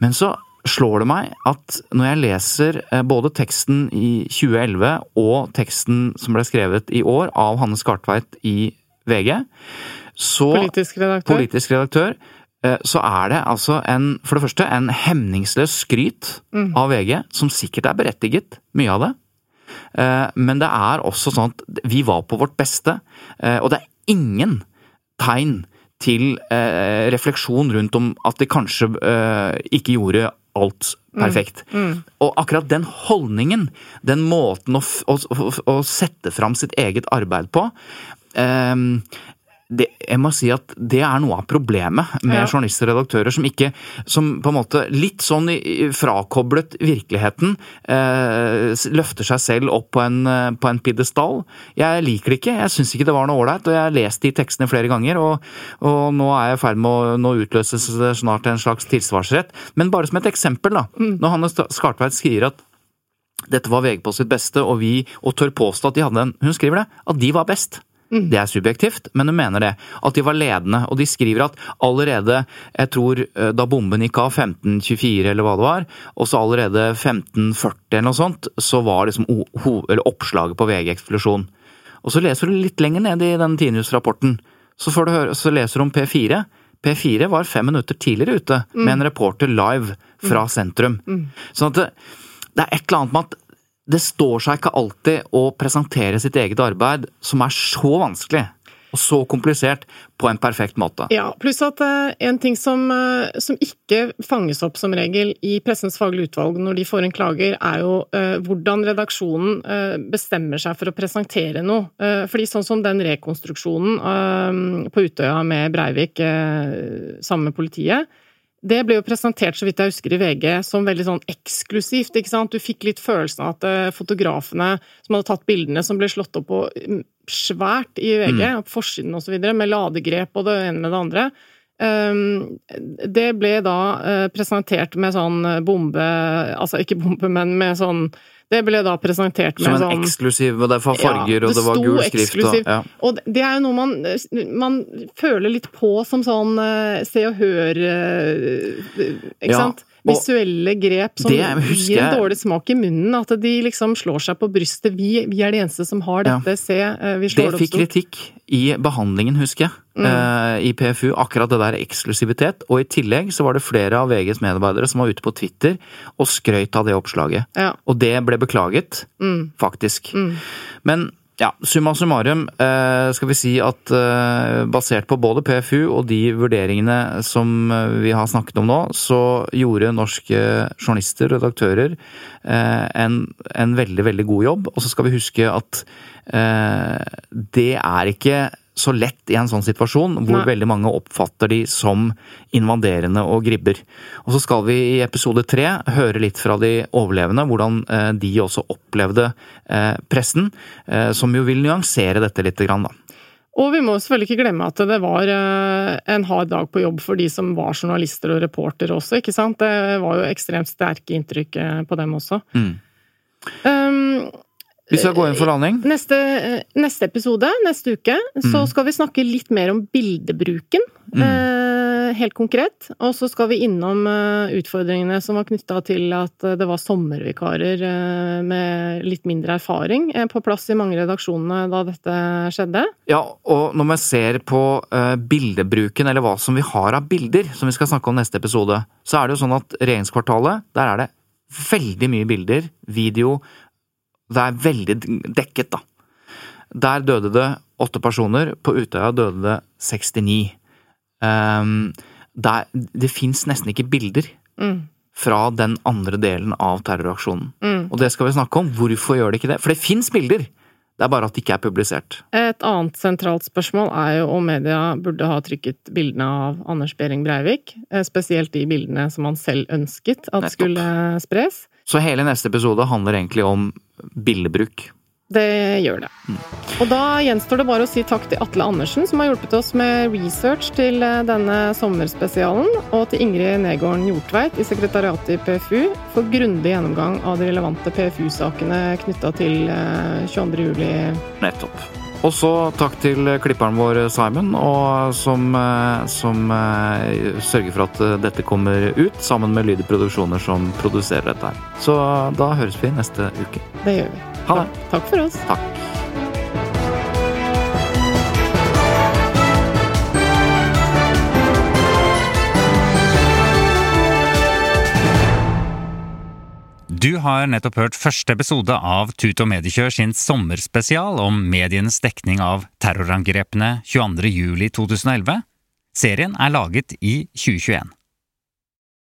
men så slår det meg at når jeg leser både teksten i 2011 og teksten som ble skrevet i år av Hanne Skartveit i VG, så Politisk redaktør. politisk redaktør, eh, så er det altså en, for det første, en hemningsløs skryt Mm. av VG, som sikkert er berettiget, mye av det. Eh, Men det er også sånn at vi var på vårt beste, eh, og det er ingen tegn til refleksjon rundt om at de kanskje ikke gjorde alt perfekt. Mm. Og akkurat den holdningen, den måten å, å, å, sette fram sitt eget arbeid på, det, jeg må si at det er noe av problemet med Ja. journalister og redaktører som ikke Som på en måte litt sånn frakoblet virkeligheten eh, løfter seg selv opp på en, eh, på en pidestall. Jeg liker det ikke. Jeg syns ikke det var noe ålreit, og jeg har lest de tekstene flere ganger. Og, og nå er jeg i ferd med å Nå utløses snart en slags tilsvarsrett. Men bare som et eksempel, da. Når Hanne Skartveit skriver at dette var VG på sitt beste, og vi og tør påstå at de hadde en Hun skriver det, at de var best. Det er subjektivt, men hun mener det. At de var ledende. Og de skriver at allerede, jeg tror eh, da bomben gikk av 1524 eller hva det var, og så allerede 1540 eller noe sånt, så var liksom eller oppslaget på VG eksplosjon. Og så leser du litt lenger ned i den Tinius-rapporten, så, får du høre, så leser du om P4. P4 var fem minutter tidligere ute med en reporter live fra sentrum. Sånn at det, det er et eller annet med at det står seg ikke alltid å presentere sitt eget arbeid, som er så vanskelig og så komplisert, på en perfekt måte. Ja, pluss at eh, en ting som, eh, som ikke fanges opp som regel i Pressens faglige utvalg når de får en klager, er jo eh, hvordan redaksjonen bestemmer seg for å presentere noe. Fordi sånn som den rekonstruksjonen på Utøya med Breivik sammen med politiet, det ble jo presentert, så vidt jeg husker, i VG som veldig sånn eksklusivt. ikke sant? Du fikk litt følelsen av at eh, fotografene som hadde tatt bildene, som ble slått opp på mm, svært i VG, Mm. på forsiden osv., med ladegrep og det ene med det andre. Um, det ble da eh, presentert med sånn bombe Altså ikke bombe, men med sånn Det ble da presentert med Som en sånn eksklusiv, og det var farger, og det var gul skrift og ja. Og det er jo noe man, man føler litt på som sånn eh, Se og Hør eh, Ikke Ja. sant? Visuelle grep som det gir en dårlig smak i munnen. At de liksom slår seg på brystet. Vi, vi er de eneste som har Ja. dette, se, eh, vi slår det opp fikk stort. kritikk i behandlingen, husker jeg, Mm. eh, i PFU. Akkurat det der eksklusivitet. Og i tillegg så var det flere av VGs medarbeidere som var ute på Twitter og skrøt av det oppslaget. Ja. Og det ble beklaget, Mm. faktisk. Mm. Men ja, summa summarum eh, skal vi si at eh, basert på både PFU og de vurderingene som eh, vi har snakket om nå, så gjorde norske journalister og redaktører en, en veldig, veldig god jobb. Og så skal vi huske at det er ikke så lett i en sånn situasjon, hvor Nei. veldig mange oppfatter de som invaderende og gribber. Og så skal vi i episode tre høre litt fra de overlevende, hvordan eh, de også opplevde eh, pressen, eh, som jo vil nyansere dette litt. Grann, da. Og vi må selvfølgelig ikke glemme at det var en hard dag på jobb for de som var journalister og reportere også, ikke sant? Det var jo ekstremt sterke inntrykk på dem også. Mm. Um, Vi skal gå inn for landing. Neste, eh, neste episode, neste uke, så Mm. skal vi snakke litt mer om bildebruken. Mm. Eh, helt konkret. Og så skal vi innom eh, utfordringene som var knytta til at eh, det var sommervikarer eh, med litt mindre erfaring eh, på plass i mange redaksjonene da dette skjedde. Ja, og når man ser på eh, bildebruken, eller hva som vi har av bilder, som vi skal snakke om neste episode, så er det jo sånn at regjeringskvartalet, der er det veldig mye bilder, video, det er veldig dekket, da. Der døde det åtte personer, på Utøya døde det 69. Um, der, det fins nesten ikke bilder Mm. fra den andre delen av terroraksjonen. Mm. Og det skal vi snakke om. Hvorfor gjør det ikke det? For det fins bilder! Det er bare at det ikke er publisert. Et annet sentralt spørsmål er jo om media burde ha trykket bildene av Anders Behring Breivik, eh, spesielt de bildene som han selv ønsket at Nettopp. skulle spres. Så hele neste episode handler egentlig om bildebruk. Det gjør det. Og da gjenstår det bare å si takk til Atle Andersen, som har hjulpet oss med research til eh, denne sommerspesialen, og til Ingrid Negården Hjortveit i sekretariatet i PFU for grundig gjennomgang av de relevante PFU-sakene knytta til eh, 22. juli. Nettopp. Og så takk til klipperen vår Simon, og som, eh, som eh, sørger for at eh, dette kommer ut, sammen med Lyder Produksjoner som produserer dette her. Så da høres vi neste uke. Det gjør vi. Ha det. Takk for oss. Takk. Du har nettopp hørt første episode av Tut og Mediekjør sin sommerspesial om medienes dekning av terrorangrepene 22. juli 2011. Serien er laget i 2021.